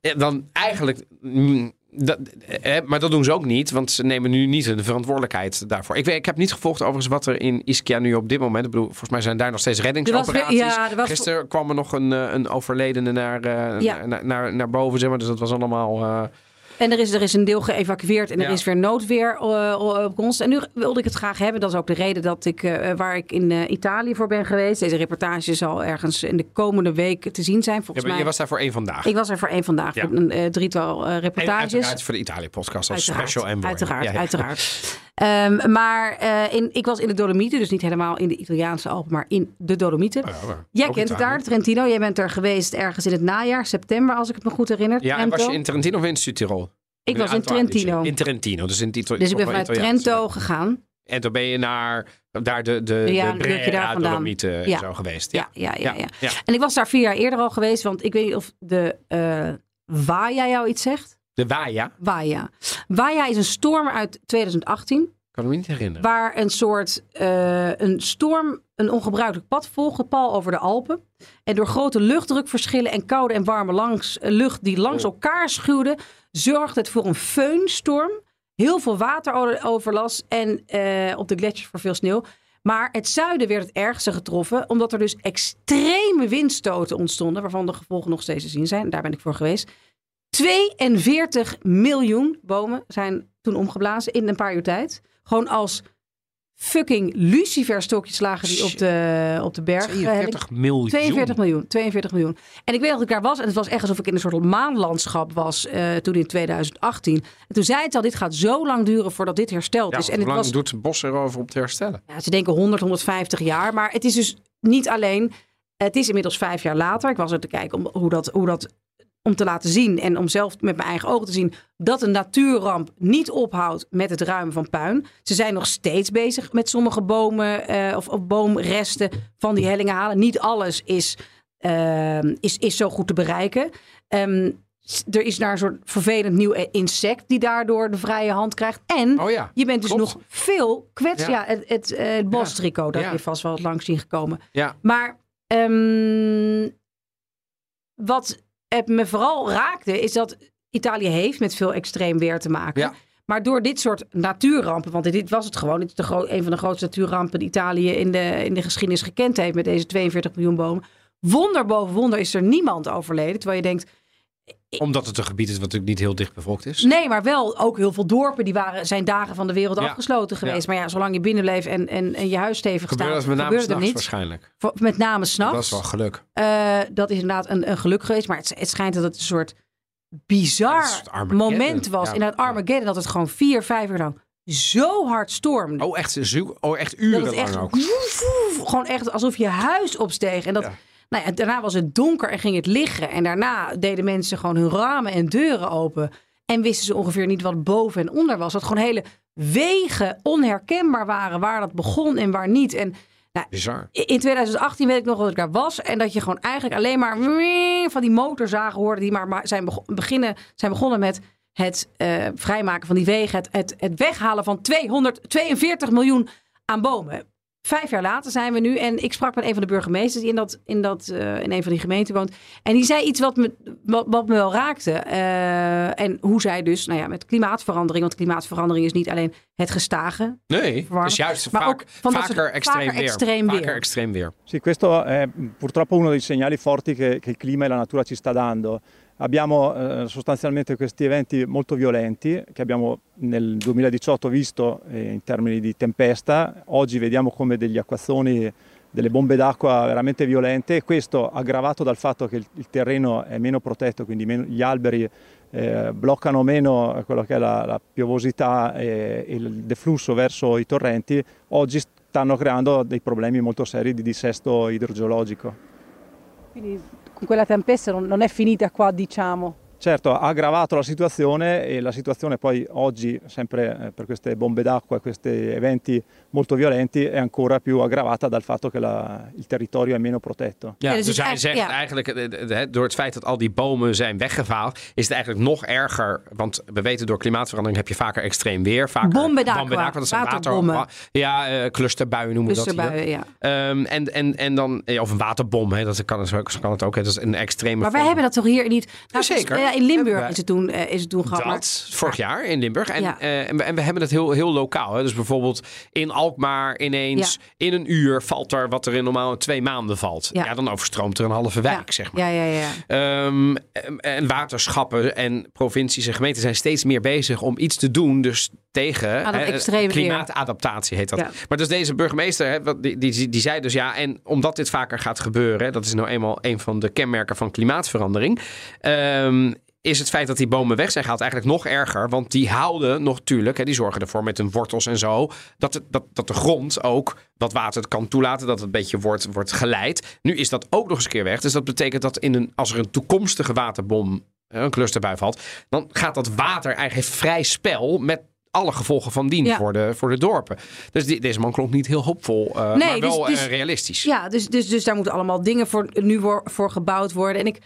Speaker 2: eh, dan eigenlijk. mm, Dat, eh, maar dat doen ze ook niet, want ze nemen nu niet hun verantwoordelijkheid daarvoor. Ik, weet, ik heb niet gevolgd overigens wat er in Ischia nu op dit moment. Ik bedoel, volgens mij zijn daar nog steeds
Speaker 1: Er was
Speaker 2: reddingsoperaties.
Speaker 1: ja, er was-
Speaker 2: Gisteren kwam er nog een, eh, een overledene naar, eh,
Speaker 1: Ja.
Speaker 2: naar, naar, naar boven, zeg maar. Dus dat was allemaal. eh,
Speaker 1: En er is, er is een deel geëvacueerd en er
Speaker 2: Ja.
Speaker 1: is weer noodweer eh, op komst. En nu wilde ik het graag hebben. Dat is ook de reden dat ik, eh, waar ik in Italië voor ben geweest. Deze reportage zal ergens in de komende week te zien zijn.
Speaker 2: je,
Speaker 1: Volgens
Speaker 2: je
Speaker 1: mij.
Speaker 2: was daar voor één vandaag.
Speaker 1: Ik was er voor één vandaag.
Speaker 2: Ja.
Speaker 1: Een drietal eh,
Speaker 2: en
Speaker 1: reportages.
Speaker 2: uiteraard voor de Italië-podcast als special envoy.
Speaker 1: Uiteraard,
Speaker 2: Ja, ja.
Speaker 1: uiteraard. Ehm, maar in, ik was in de Dolomieten, dus niet helemaal in de Italiaanse Alpen, maar in de Dolomieten.
Speaker 2: Ja, maar
Speaker 1: Jij kent het daar, Trentino. Jij bent er geweest ergens in het najaar, september, als ik het me goed herinner.
Speaker 2: Ja, en was je in Trentino of in Zuid-Tirol?
Speaker 1: Ik was in? Trentino.
Speaker 2: In Trentino, dus in het Ito-
Speaker 1: Dus ik ben vanuit Trento gegaan.
Speaker 2: En toen ben je naar daar de, de,
Speaker 1: Ja,
Speaker 2: de Brera. Dolomieten
Speaker 1: Ja.
Speaker 2: zo geweest.
Speaker 1: Ja, ja, ja, ja.
Speaker 2: ja.
Speaker 1: En ik was daar vier jaar eerder al geweest, want ik weet niet of de Waja jou iets zegt.
Speaker 2: De Waja.
Speaker 1: Waja. Waja is een storm uit 2018.
Speaker 2: Kan me niet herinneren.
Speaker 1: Waar een soort eh, een storm een ongebruikelijk pad volgde, pal over de Alpen. En door grote luchtdrukverschillen en koude en warme langs, eh, lucht die langs
Speaker 2: Oh.
Speaker 1: elkaar schuwde, zorgde het voor een feunstorm. Heel veel wateroverlast en eh, op de gletsjers voor veel sneeuw. Maar het zuiden werd het ergste getroffen, omdat er dus extreme windstoten ontstonden, waarvan de gevolgen nog steeds te zien zijn. Daar ben ik voor geweest. 42 miljoen bomen zijn toen omgeblazen in een paar uur tijd. Gewoon als fucking luciferstokjes lagen die op de, op de berg. eh,
Speaker 2: 42 miljoen.
Speaker 1: 42 miljoen, 42 miljoen. En ik weet dat ik daar was en het was echt alsof ik in een soort maanlandschap was eh, toen in 2018. En toen zei het al, dit gaat zo lang duren voordat dit hersteld
Speaker 2: Ja,
Speaker 1: is. En
Speaker 2: hoe
Speaker 1: het
Speaker 2: lang
Speaker 1: was,
Speaker 2: doet het bos erover om te herstellen?
Speaker 1: ja, ze denken 100, 150 jaar. Maar het is dus niet alleen. Het is inmiddels vijf jaar later. Ik was er te kijken om, hoe dat, hoe dat, om te laten zien en om zelf met mijn eigen ogen te zien dat een natuurramp niet ophoudt met het ruimen van puin. Ze zijn nog steeds bezig met sommige bomen eh, of, of boomresten van die hellingen halen. Niet alles is, eh, is, is zo goed te bereiken. Ehm, er is daar een soort vervelend nieuw insect die daardoor de vrije hand krijgt. En
Speaker 2: Oh ja,
Speaker 1: je bent dus
Speaker 2: klopt.
Speaker 1: nog veel kwets. Ja,
Speaker 2: Ja.
Speaker 1: het, het, eh, het bostricot, dat heb je vast wel langs zien gekomen.
Speaker 2: Ja.
Speaker 1: Maar ehm, wat het me vooral raakte, is dat Italië heeft met veel extreem weer te maken.
Speaker 2: Ja.
Speaker 1: Maar door dit soort natuurrampen, want dit was het gewoon. Dit is de een van de grootste natuurrampen die Italië in de, in de geschiedenis gekend heeft met deze 42 miljoen bomen. Wonder boven wonder is er niemand overleden. Terwijl je denkt,
Speaker 2: Omdat het een gebied is wat natuurlijk niet heel dicht bevolkt is.
Speaker 1: Nee, maar wel ook heel veel dorpen die waren, zijn dagen van de wereld
Speaker 2: Ja.
Speaker 1: afgesloten geweest. Maar ja, zolang je binnen bleef en, en, en je huis stevig
Speaker 2: Gebeurde
Speaker 1: staat,
Speaker 2: dat met name
Speaker 1: gebeurde er niets.
Speaker 2: waarschijnlijk.
Speaker 1: Met name s'nachts.
Speaker 2: Dat is wel geluk.
Speaker 1: Eh, dat is inderdaad een, een geluk geweest. Maar het, het schijnt dat het een soort bizar moment was.
Speaker 2: Ja.
Speaker 1: In het Armageddon dat het gewoon vier, vijf uur lang zo hard stormde.
Speaker 2: Oh, echt, zo- oh, echt
Speaker 1: dat
Speaker 2: urenlang
Speaker 1: het echt,
Speaker 2: ook.
Speaker 1: woef, woef, gewoon echt alsof je huis opsteeg. En dat,
Speaker 2: Ja.
Speaker 1: Nou ja, daarna was het donker en ging het liggen. En daarna deden mensen gewoon hun ramen en deuren open. En wisten ze ongeveer niet wat boven en onder was. Dat gewoon hele wegen onherkenbaar waren waar dat begon en waar niet. En nou,
Speaker 2: Bizar.
Speaker 1: in 2018 weet ik nog dat ik daar was. En dat je gewoon eigenlijk alleen maar van die motorzagen hoorde. Die maar zijn, beginnen, zijn begonnen met het eh, vrijmaken van die wegen. Het, het, het weghalen van 242 miljoen aan bomen. Vijf jaar later zijn we nu. En ik sprak met een van de burgemeesters die in, dat, in, dat, eh, in een van die gemeenten woont. En die zei iets wat me, wat, wat me wel raakte. Eh, en hoe zij dus, nou ja, met klimaatverandering. Want klimaatverandering is niet alleen het gestage.
Speaker 2: Nee, het is juist
Speaker 1: Maar
Speaker 2: vaak,
Speaker 1: ook
Speaker 2: vaker,
Speaker 1: soort-
Speaker 2: extreem
Speaker 1: vaker
Speaker 2: weer.
Speaker 1: extreem
Speaker 2: Vaker
Speaker 1: weer.
Speaker 2: extreem weer.
Speaker 6: Sì, questo è purtroppo uno dei segnali forti che, che il clima e la natura ci sta dando. Abbiamo eh, sostanzialmente questi eventi molto violenti che abbiamo nel 2018 visto eh, in termini di tempesta, oggi vediamo come degli acquazzoni, delle bombe d'acqua veramente violente e questo aggravato dal fatto che il, il terreno è meno protetto, quindi meno- gli alberi eh, bloccano meno quello che è la, la piovosità e, il deflusso verso i torrenti, oggi stanno creando dei problemi molto seri di dissesto idrogeologico.
Speaker 1: Quindi quella tempesta non, non è finita qua, diciamo.
Speaker 6: Certo, ha aggravato la situazione e la situazione poi oggi, sempre eh, per queste bombe d'acqua e questi eventi molto violenti, è ancora più aggravata dal fatto che la- il territorio è meno protetto.
Speaker 2: Ja,
Speaker 1: dus
Speaker 2: dus, hij
Speaker 1: is
Speaker 2: zegt eigenlijk, eh, eh, door het feit dat al die bomen zijn weggevaald, is het eigenlijk nog erger. Want we weten door klimaatverandering heb je vaker extreem weer. Vaker
Speaker 1: bomben d'aqua,
Speaker 2: dat zijn
Speaker 1: waterbommen.
Speaker 2: water, ja, eh, clusterbuien noemen we dat hier.
Speaker 1: Clusterbuien, ja.
Speaker 2: Ehm, en, en, en dan, of een waterbom, hè, dat kan, zo kan het ook. Hè, dat is een extreme
Speaker 1: Maar wij
Speaker 2: vorm.
Speaker 1: hebben dat toch hier niet... Nou,
Speaker 2: Zeker.
Speaker 1: Ja, in Limburg is het toen, eh, is het toen gehad.
Speaker 2: Dat, vorig jaar in Limburg. En,
Speaker 1: Ja.
Speaker 2: eh, en, we, en we hebben het heel, heel lokaal. Hè. Dus bijvoorbeeld in Alkmaar ineens in een uur valt er wat er in normaal twee maanden valt.
Speaker 1: Ja.
Speaker 2: Dan overstroomt er een halve wijk, zeg maar.
Speaker 1: Ja, ja, ja.
Speaker 2: Ehm, en waterschappen en provincies en gemeenten zijn steeds meer bezig om iets te doen. Dus tegen hè, klimaatadaptatie heet dat.
Speaker 1: Ja.
Speaker 2: Maar dus deze burgemeester, hè, wat- die, die, die zei dus ja, en omdat dit vaker gaat gebeuren, hè, dat is nou eenmaal een van de kenmerken van klimaatverandering. ehm, is het feit dat die bomen weg zijn gehaald eigenlijk nog erger. Want die houden nog natuurlijk, hè, die zorgen ervoor met hun wortels en zo, dat, het, dat, dat de grond ook wat water kan toelaten, dat het een beetje wordt, wordt geleid. Nu is dat ook nog eens een keer weg. Dus dat betekent dat in een, als er een toekomstige waterbom, een clusterbui valt, dan gaat dat water eigenlijk vrij spel met alle gevolgen van dien
Speaker 1: Ja.
Speaker 2: voor, de, voor de dorpen. Dus die, deze man klonk niet heel hoopvol, eh,
Speaker 1: Nee,
Speaker 2: maar
Speaker 1: dus-
Speaker 2: wel
Speaker 1: dus-
Speaker 2: eh, realistisch.
Speaker 1: Ja, dus, dus, dus daar moeten allemaal dingen voor, nu voor, voor gebouwd worden. En ik,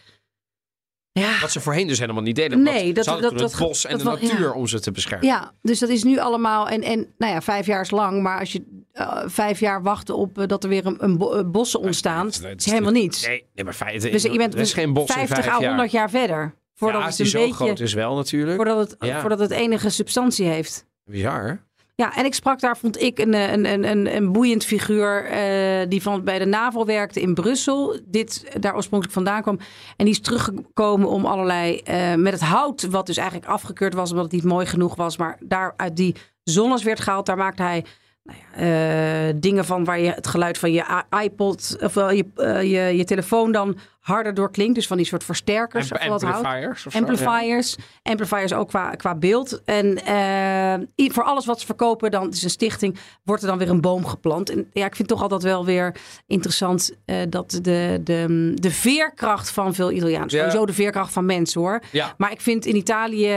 Speaker 1: Ja.
Speaker 2: Wat ze voorheen dus helemaal niet deden.
Speaker 1: Nee, dat-
Speaker 2: het bos en
Speaker 1: dat
Speaker 2: de natuur
Speaker 1: ja.
Speaker 2: om ze te beschermen.
Speaker 1: Ja, dus dat is nu allemaal. En, en nou ja, vijf jaar is lang. Maar als je eh, vijf jaar wacht op eh, dat er weer een, een bo- eh, bossen ontstaan,
Speaker 2: Nee, het
Speaker 1: is helemaal niets.
Speaker 2: Nee, nee maar feiten.
Speaker 1: dus je bent
Speaker 2: is geen bos
Speaker 1: 50
Speaker 2: in vijf
Speaker 1: à
Speaker 2: jaar.
Speaker 1: 100 jaar verder. Voordat
Speaker 2: ja,
Speaker 1: het
Speaker 2: die
Speaker 1: een
Speaker 2: zo groot is wel natuurlijk.
Speaker 1: Voordat het, voordat het enige substantie heeft.
Speaker 2: Bizar.
Speaker 1: Ja, en ik sprak daar, vond ik, een, eh, een, een, een, boeiend figuur eh, die van, bij de NAVO werkte in Brussel. Dit daar oorspronkelijk vandaan kwam. En die is teruggekomen om allerlei, eh, met het hout, wat dus eigenlijk afgekeurd was omdat het niet mooi genoeg was. Maar daar uit die zonnes werd gehaald, daar maakte hij nou ja, eh, dingen van waar je het geluid van je iPod of wel je, eh, je, je telefoon dan harder door klinkt. Dus van die soort versterkers. Hout.
Speaker 2: amplifiers of zo,
Speaker 1: Amplifiers. Amplifiers ook qua, qua beeld. En eh, voor alles wat ze verkopen, dan het is een stichting, wordt er dan weer een boom geplant. En ja, ik vind toch altijd wel weer interessant dat de, de, de veerkracht van veel Italiaans,
Speaker 2: Ja.
Speaker 1: sowieso de veerkracht van mensen hoor.
Speaker 2: Ja.
Speaker 1: Maar ik vind in Italië,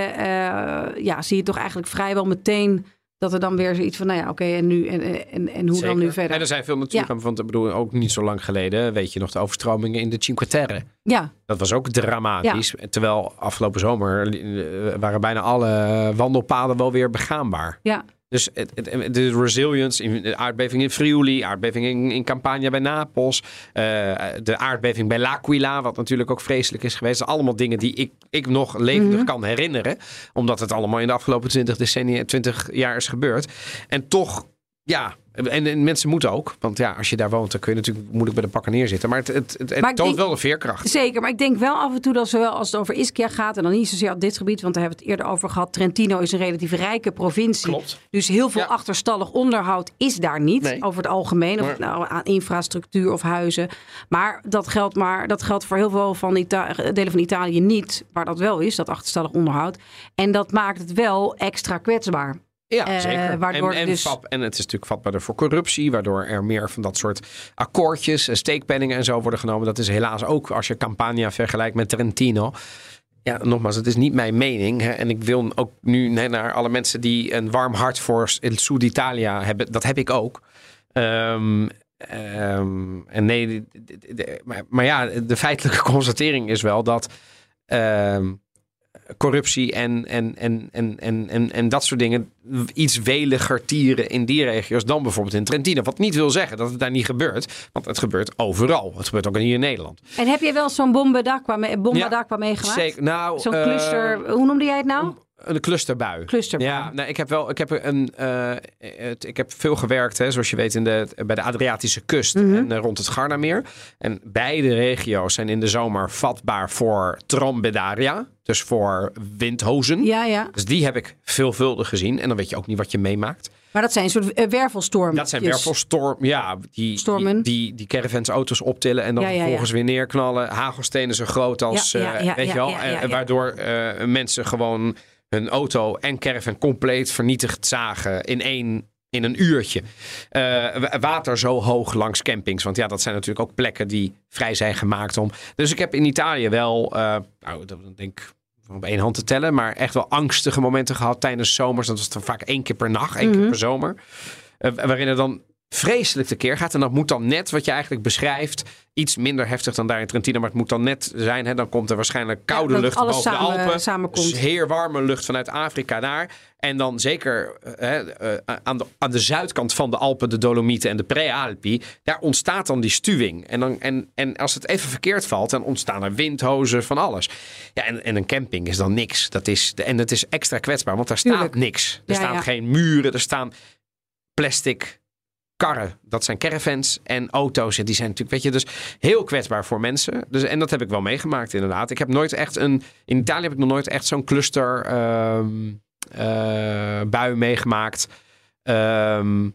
Speaker 1: ja, zie je toch eigenlijk vrijwel meteen dat er dan weer zoiets van, nou ja, oké, en nu en, en, en hoe
Speaker 2: Zeker.
Speaker 1: dan nu verder?
Speaker 2: En er zijn veel natuurrampen, want ik bedoel, ook niet zo lang geleden, weet je nog, de overstromingen in de Cinque Terre.
Speaker 1: Ja,
Speaker 2: Dat was ook dramatisch. Terwijl afgelopen zomer eh, waren bijna alle wandelpaden wel weer begaanbaar.
Speaker 1: ja.
Speaker 2: Dus het, het- de resilience, in de aardbeving in Friuli, aardbeving in, in Campania bij Napels, eh, de aardbeving bij L'Aquila, wat natuurlijk ook vreselijk is geweest. Allemaal dingen die ik, ik nog levendig kan herinneren, omdat het allemaal in de afgelopen 20 decennia, 20 jaar is gebeurd. En toch, ja, en, en mensen moeten ook, want ja, als je daar woont, dan kun je natuurlijk moeilijk bij de pakken neerzitten. Maar het, het, het, het
Speaker 1: Maar ik
Speaker 2: toont
Speaker 1: denk-
Speaker 2: wel de veerkracht.
Speaker 1: Zeker, maar ik denk wel af en toe dat zowel als het over Ischia gaat... en dan niet zozeer op dit gebied, want daar hebben we het eerder over gehad. Trentino is een relatief rijke provincie.
Speaker 2: Klopt.
Speaker 1: Dus heel veel
Speaker 2: Ja.
Speaker 1: achterstallig onderhoud is daar niet.
Speaker 2: Nee.
Speaker 1: Over het algemeen, of nou aan infrastructuur of huizen. Maar dat geldt, maar dat geldt voor heel veel van Ita- delen van Italië niet... waar dat wel is, dat achterstallig onderhoud. En dat maakt het wel extra kwetsbaar.
Speaker 2: Ja,
Speaker 1: Eh,
Speaker 2: zeker.
Speaker 1: waardoor
Speaker 2: en, en,
Speaker 1: dus-
Speaker 2: vat- en het is natuurlijk vatbaarder voor corruptie, waardoor er meer van dat soort akkoordjes, en steekpenningen en zo worden genomen. Dat is helaas ook als je Campania vergelijkt met Trentino. Ja, nogmaals, het is niet mijn mening. Hè, en ik wil ook nu nee, naar alle mensen die een warm hart voor El Sud Italia hebben. Dat heb ik ook. Ehm, ehm, en nee, de- de- de- maar, maar ja, de feitelijke constatering is wel dat ehm, corruptie en, en, en, en, en, en, en dat soort dingen iets weliger tieren in die regio's dan bijvoorbeeld in Trentino. Wat niet wil zeggen dat het daar niet gebeurt, want het gebeurt overal. Het gebeurt ook hier in Nederland.
Speaker 1: En heb jij wel zo'n bomba d'acqua, mee, bomba
Speaker 2: Ja,
Speaker 1: d'acqua meegemaakt?
Speaker 2: Zeker. Nou,
Speaker 1: Zo'n
Speaker 2: eh,
Speaker 1: cluster, hoe noemde jij het nou?
Speaker 2: Een clusterbui.
Speaker 1: Clusterbui.
Speaker 2: Ja, nou, ik heb wel, ik heb een, eh, het, ik heb veel gewerkt, hè, zoals je weet, in de, bij de Adriatische kust
Speaker 1: Mhm.
Speaker 2: en eh, rond het Gardameer. En beide regio's zijn in de zomer vatbaar voor trombedaria, dus voor windhozen.
Speaker 1: Ja, ja.
Speaker 2: Dus die heb ik veelvuldig gezien. En dan weet je ook niet wat je meemaakt.
Speaker 1: Maar dat zijn een soort eh, wervelstormen.
Speaker 2: Dat zijn wervelstorm, ja, die,
Speaker 1: Stormen.
Speaker 2: die, die, die caravans auto's optillen en dan
Speaker 1: Ja, ja, ja.
Speaker 2: vervolgens weer neerknallen. Hagelstenen zo groot als,
Speaker 1: ja,
Speaker 2: weet je wel. waardoor mensen gewoon hun auto en caravan compleet vernietigd zagen in één in een uurtje. Eh, wa- water zo hoog langs campings. Want ja, dat zijn natuurlijk ook plekken die vrij zijn gemaakt om. Dus ik heb in Italië wel, eh, nou, dat denk ik op één hand te tellen, maar echt wel angstige momenten gehad tijdens zomers. Dat was dan vaak één keer per nacht, één
Speaker 1: Mhm.
Speaker 2: keer per zomer. Eh, waarin er dan vreselijk tekeer gaat. En dat moet dan net, wat je eigenlijk beschrijft, iets minder heftig dan daar in Trentino. Maar het moet dan net zijn. Hè? Dan komt er waarschijnlijk koude lucht boven de Alpen.
Speaker 1: samenkomt.
Speaker 2: Dus heer warme lucht vanuit Afrika daar. En dan zeker eh, hè, eh, aan, de, aan de zuidkant van de Alpen, de Dolomieten en de Prealpi. Daar ontstaat dan die stuwing. En, dan, en, en als het even verkeerd valt, dan ontstaan er windhozen van alles. Ja, en, en een camping is dan niks. Dat is, en het is extra kwetsbaar, want daar staat
Speaker 1: Tuurlijk.
Speaker 2: niks. Er
Speaker 1: Ja,
Speaker 2: staan
Speaker 1: ja.
Speaker 2: geen muren, er staan plastic karren. Dat zijn caravans en auto's. Die zijn natuurlijk, weet je, dus heel kwetsbaar voor mensen. Dus, en dat heb ik wel meegemaakt, inderdaad. Ik heb nooit echt een. In Italië heb ik nog nooit echt zo'n cluster eh, bui meegemaakt. Ehm,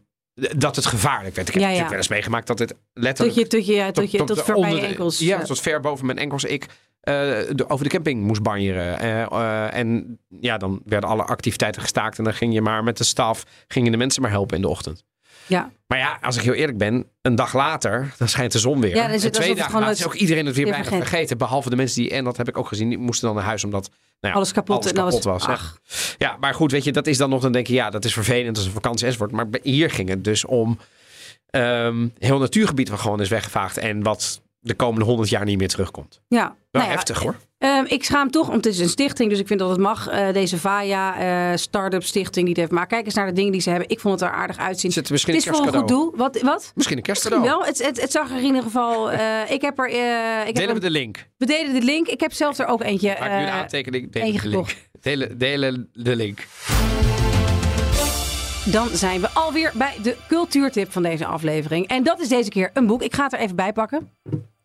Speaker 2: dat het gevaarlijk werd. Ik heb
Speaker 1: Ja, ja.
Speaker 2: natuurlijk wel eens meegemaakt dat het
Speaker 1: Tot
Speaker 2: letterlijk.
Speaker 1: je, tot je, ja, tot je, tot, ver bij je enkels.
Speaker 2: Ja, tot ver boven mijn enkels. Ik eh, de- over de camping moest banjeren. Eh, en ja, dan werden alle activiteiten gestaakt. En dan ging je maar met de staf, gingen de mensen maar helpen in de ochtend.
Speaker 1: Ja.
Speaker 2: Maar ja, als ik heel eerlijk ben, een dag later, dan schijnt de zon weer.
Speaker 1: Ja,
Speaker 2: en twee dagen later is ook iedereen het weer bijna
Speaker 1: vergeten.
Speaker 2: vergeten. Behalve de mensen die, en dat heb ik ook gezien, die moesten dan naar huis omdat nou ja,
Speaker 1: Alles kapot
Speaker 2: alles kapot was.
Speaker 1: ach.
Speaker 2: Ja, maar goed, weet je, dat is dan nog, dan denk je, ja, dat is vervelend, dat is een vakantie enzovoort. Maar bij- hier ging het dus om ehm heel natuurgebied wat gewoon is weggevaagd en wat de komende honderd jaar niet meer terugkomt.
Speaker 1: Ja.
Speaker 2: Wel
Speaker 1: Nou ja,
Speaker 2: heftig hoor.
Speaker 1: Ehm, ik schaam toch, want het is een stichting, dus ik vind dat het mag. Eh, deze VAJA, eh Startup Stichting, die het heeft. Maar kijk eens naar de dingen die ze hebben. Ik vond het er aardig uitzien.
Speaker 2: Zit misschien
Speaker 1: het is voor een goed doel. Wat? wat?
Speaker 2: Misschien een
Speaker 1: Misschien
Speaker 2: kerstcadeau.
Speaker 1: wel. Het, het, het zag er in ieder geval. eh, ik heb er. ik heb
Speaker 2: Delen we de link.
Speaker 1: we delen de link. Ik heb zelfs er ook eentje.
Speaker 2: Maak nu een aantekening. Delen
Speaker 1: eentje
Speaker 2: de link. Delen, delen de link.
Speaker 1: Dan zijn we alweer bij de cultuurtip van deze aflevering. En dat is deze keer een boek. Ik ga het er even bij pakken.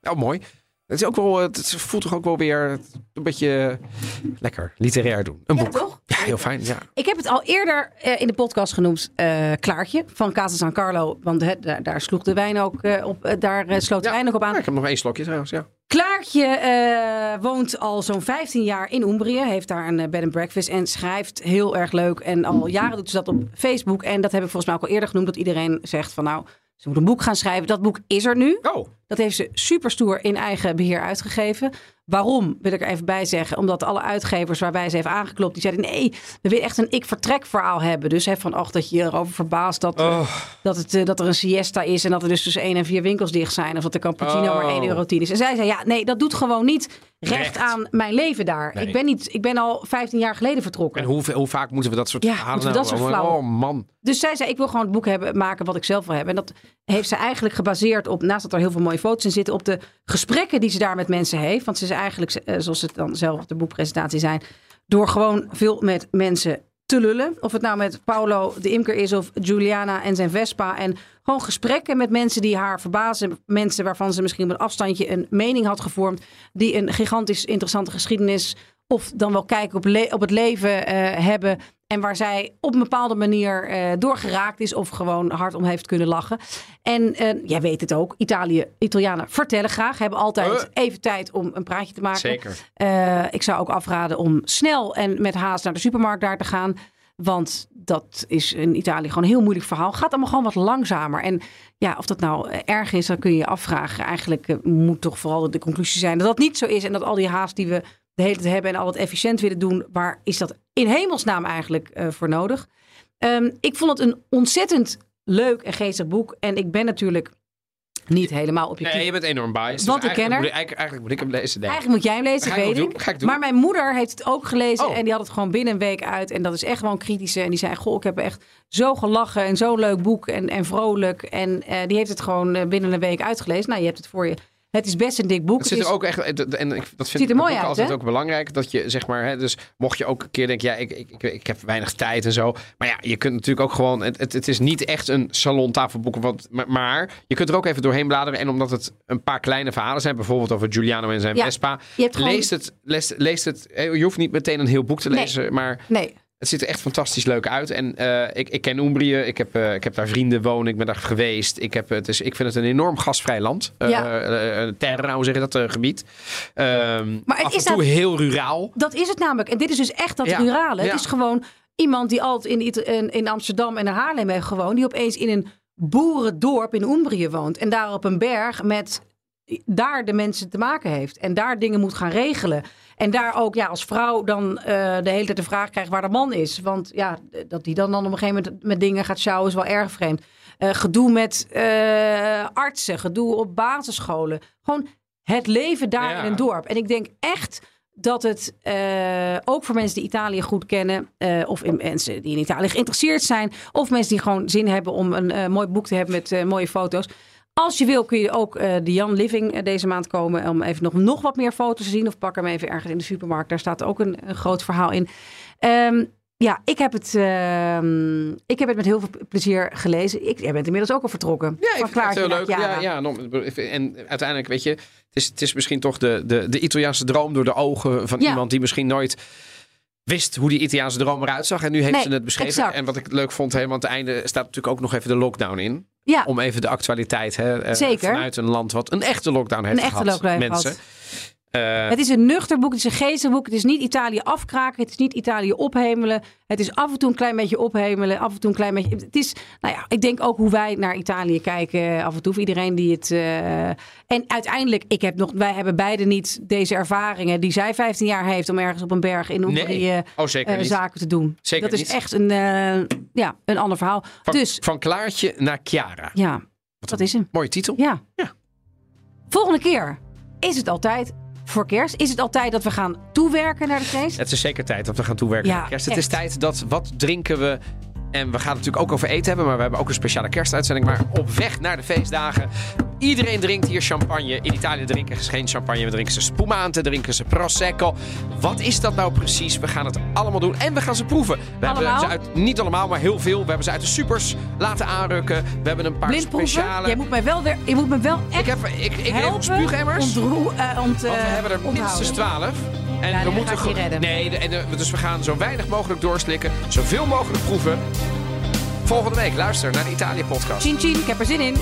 Speaker 2: Oh, mooi. Het, is ook wel, het voelt toch ook wel weer een beetje lekker literair doen. Een
Speaker 1: Ja,
Speaker 2: boek.
Speaker 1: toch?
Speaker 2: Ja, heel fijn. Ja.
Speaker 1: Ik heb het al eerder eh, in de podcast genoemd, eh, Klaartje van Casa San Carlo. Want daar, daar sloeg de wijn ook eh, op, daar sloot de
Speaker 2: Ja.
Speaker 1: wijn ook op aan.
Speaker 2: Ja, ik heb nog één slokje trouwens. Ja.
Speaker 1: Klaartje woont al zo'n 15 jaar in Umbrië. Heeft daar een bed and breakfast en schrijft heel erg leuk. En al jaren doet ze dat op Facebook. En dat heb ik volgens mij ook al eerder genoemd. Dat iedereen zegt van nou, ze moet een boek gaan schrijven. Dat boek is er nu.
Speaker 2: Oh,
Speaker 1: Dat heeft ze super stoer in eigen beheer uitgegeven. Waarom, wil ik er even bij zeggen. Omdat alle uitgevers waarbij ze heeft aangeklopt... die zeiden nee, we willen echt een ik-vertrek verhaal hebben. Dus hè, van, ach, dat je erover verbaast dat,
Speaker 2: Oh.
Speaker 1: dat, het, eh, dat er een siesta is... en dat er dus tussen één en vier winkels dicht zijn... of dat de cappuccino
Speaker 2: Oh.
Speaker 1: maar 1 euro 10 is. En zij zei, ja, nee, dat doet gewoon niet recht,
Speaker 2: Recht.
Speaker 1: aan mijn leven daar.
Speaker 2: Nee.
Speaker 1: Ik, ben niet, ik ben al 15 jaar geleden vertrokken.
Speaker 2: en hoe, hoe vaak moeten we dat soort
Speaker 1: Ja,
Speaker 2: verhalen
Speaker 1: we dat
Speaker 2: nou-
Speaker 1: soort flauwe-
Speaker 2: Oh man.
Speaker 1: Dus zij zei, ik wil gewoon het boek hebben, maken wat ik zelf wil hebben. En dat heeft ze eigenlijk gebaseerd op, naast dat er heel veel mooie foto's in zitten, op de gesprekken die ze daar met mensen heeft. Want ze is eigenlijk, eh, zoals het dan zelf op de boekpresentatie zijn, door gewoon veel met mensen te lullen. Of het nou met Paulo de imker is of Juliana en zijn Vespa. En gewoon gesprekken met mensen die haar verbazen. Mensen waarvan ze misschien op een afstandje een mening had gevormd. Die een gigantisch interessante geschiedenis of dan wel kijken op, op het leven eh, hebben. En waar zij op een bepaalde manier eh doorgeraakt is of gewoon hard om heeft kunnen lachen. En eh, jij weet het ook, Italië, Italianen vertellen graag. Hebben altijd
Speaker 2: Eh.
Speaker 1: even tijd om een praatje te maken.
Speaker 2: Zeker.
Speaker 1: Ik zou ook afraden om snel en met haast naar de supermarkt daar te gaan. Want dat is in Italië gewoon een heel moeilijk verhaal. Gaat allemaal gewoon wat langzamer. En ja, of dat nou erg is, dan kun je je afvragen. Eigenlijk moet toch vooral de conclusie zijn dat dat niet zo is. En dat al die haast die we de hele tijd hebben en al het efficiënt willen doen. Waar is dat in hemelsnaam eigenlijk eh, voor nodig? Ehm, ik vond het een ontzettend leuk en geestig boek. En ik ben natuurlijk niet helemaal objectief.
Speaker 2: Nee, je bent enorm biased.
Speaker 1: Want
Speaker 2: dus
Speaker 1: ik ken
Speaker 2: ik- eigenlijk, eigenlijk moet ik hem lezen. denk.
Speaker 1: Eigenlijk moet jij hem lezen,
Speaker 2: ik
Speaker 1: weet ik.
Speaker 2: doen, ga ik doen.
Speaker 1: Maar mijn moeder heeft het ook gelezen
Speaker 2: Oh.
Speaker 1: en die had het gewoon binnen een week uit. En dat is echt wel een kritische. En die zei, goh, ik heb echt zo gelachen en zo'n leuk boek en, en vrolijk. En eh, die heeft het gewoon eh, binnen een week uitgelezen. Nou, je hebt het voor je. Het is best een dik boek.
Speaker 2: Het zit
Speaker 1: is-
Speaker 2: er ook echt, en ik, dat vind
Speaker 1: Ziet
Speaker 2: ik
Speaker 1: er mooi uit,
Speaker 2: altijd ook belangrijk. Dat je zeg maar, hè, dus mocht je ook een keer denken, ja, ik, ik, ik, ik heb weinig tijd en zo. Maar ja, je kunt natuurlijk ook gewoon, het, het, het is niet echt een salontafelboek. Want, maar, maar je kunt er ook even doorheen bladeren. En omdat het een paar kleine verhalen zijn, bijvoorbeeld over Giuliano en zijn
Speaker 1: Ja,
Speaker 2: Vespa.
Speaker 1: gewoon-
Speaker 2: Leest het, leest, leest het, je hoeft niet meteen een heel boek te
Speaker 1: Nee.
Speaker 2: lezen, maar
Speaker 1: Nee,
Speaker 2: het ziet er echt fantastisch leuk uit. En eh, ik, ik ken Umbrië. Ik heb, eh, ik heb daar vrienden wonen. Ik ben daar geweest. Ik, heb, het is, ik vind het een enorm gasvrij land. Eh
Speaker 1: Ja.
Speaker 2: terra, hoe zeg je dat, gebied. Ehm,
Speaker 1: Maar het
Speaker 2: af
Speaker 1: is
Speaker 2: en toe
Speaker 1: dat-
Speaker 2: heel ruraal.
Speaker 1: dat is het namelijk. En dit is dus echt dat
Speaker 2: Ja,
Speaker 1: rurale.
Speaker 2: ja.
Speaker 1: Het is gewoon iemand die altijd in, in, in Amsterdam en Haarlem heeft gewoond. Die opeens in een boerendorp in Umbrië woont. En daar op een berg met daar de mensen te maken heeft. En daar dingen moet gaan regelen. En daar ook ja, als vrouw dan eh, de hele tijd de vraag krijgt waar de man is. Want ja, dat die dan, dan op een gegeven moment met dingen gaat sjouwen is wel erg vreemd. Eh, gedoe met eh, artsen, gedoe op basisscholen. Gewoon het leven daar
Speaker 2: Ja.
Speaker 1: in een dorp. En ik denk echt dat het ook voor mensen die Italië goed kennen, of in mensen die in Italië geïnteresseerd zijn, of mensen die gewoon zin hebben om een mooi boek te hebben met mooie foto's. Als je wil kun je ook eh, de Jan Living eh, deze maand komen om even nog, nog wat meer foto's te zien. Of pak hem even ergens in de supermarkt. Daar staat ook een, een groot verhaal in. Ehm, ja, ik heb, het, ehm, ik heb het met heel veel plezier gelezen. Ik, jij bent inmiddels ook al vertrokken.
Speaker 2: Ja, ik vind het heel leuk. Ja, ja, nog- en uiteindelijk, weet je, het is, het is misschien toch de, de, de Italiaanse droom door de ogen van
Speaker 1: Ja.
Speaker 2: iemand die misschien nooit wist hoe die Italiaanse droom eruit zag. En nu heeft
Speaker 1: Nee,
Speaker 2: ze het beschreven.
Speaker 1: exact.
Speaker 2: En wat ik leuk vond, helemaal aan het einde staat natuurlijk ook nog even de lockdown in.
Speaker 1: Ja.
Speaker 2: Om even de actualiteit hè, eh,
Speaker 1: Zeker.
Speaker 2: vanuit een land wat een echte lockdown heeft
Speaker 1: Een echte
Speaker 2: gehad.
Speaker 1: lockdown
Speaker 2: mensen. Eh,
Speaker 1: Het is een nuchter boek, het is een geestig boek. Het is niet Italië afkraken, het is niet Italië ophemelen. Het is af en toe een klein beetje ophemelen, af en toe een klein beetje... Het is, nou ja, ik denk ook hoe wij naar Italië kijken af en toe. Voor iedereen die het... eh, En uiteindelijk, ik heb nog, wij hebben beide niet deze ervaringen die zij 15 jaar heeft... om ergens op een berg in
Speaker 2: Nee. Oh,
Speaker 1: eh,
Speaker 2: niet.
Speaker 1: zaken te doen.
Speaker 2: Zeker
Speaker 1: dat is
Speaker 2: niet.
Speaker 1: echt een, eh, ja, een ander verhaal.
Speaker 2: van,
Speaker 1: dus,
Speaker 2: van Klaartje naar Chiara.
Speaker 1: ja, dat is hem.
Speaker 2: Mooie titel.
Speaker 1: Ja.
Speaker 2: Ja.
Speaker 1: Volgende keer is het altijd voor kerst. Is het al tijd dat we gaan toewerken naar de feest?
Speaker 2: Het is zeker tijd dat we gaan toewerken
Speaker 1: Ja,
Speaker 2: naar kerst. Het is tijd dat wat drinken we. En we gaan het natuurlijk ook over eten hebben, maar we hebben ook een speciale kerstuitzending. Maar op weg naar de feestdagen. Iedereen drinkt hier champagne. In Italië drinken ze geen champagne. We drinken ze spumante, drinken ze prosecco. Wat is dat nou precies? We gaan het allemaal doen en we gaan ze proeven. We hebben ze uit, niet allemaal, maar heel veel. We hebben ze uit de supers laten aanrukken. We hebben een paar speciale.
Speaker 1: Jij moet mij wel weer, je moet me wel echt
Speaker 2: Ik heb, ik, ik
Speaker 1: helpen.
Speaker 2: spuugemmers.
Speaker 1: Ontroe, eh, ont,
Speaker 2: Want we
Speaker 1: eh,
Speaker 2: hebben er minstens
Speaker 1: onthouden.
Speaker 2: 12. En
Speaker 1: Ja,
Speaker 2: we moeten gewoon-. Nee, en dus we gaan zo weinig mogelijk doorslikken. Zoveel mogelijk proeven. Volgende week luister naar de Italië-podcast.
Speaker 1: Chin chin, ik heb er zin in.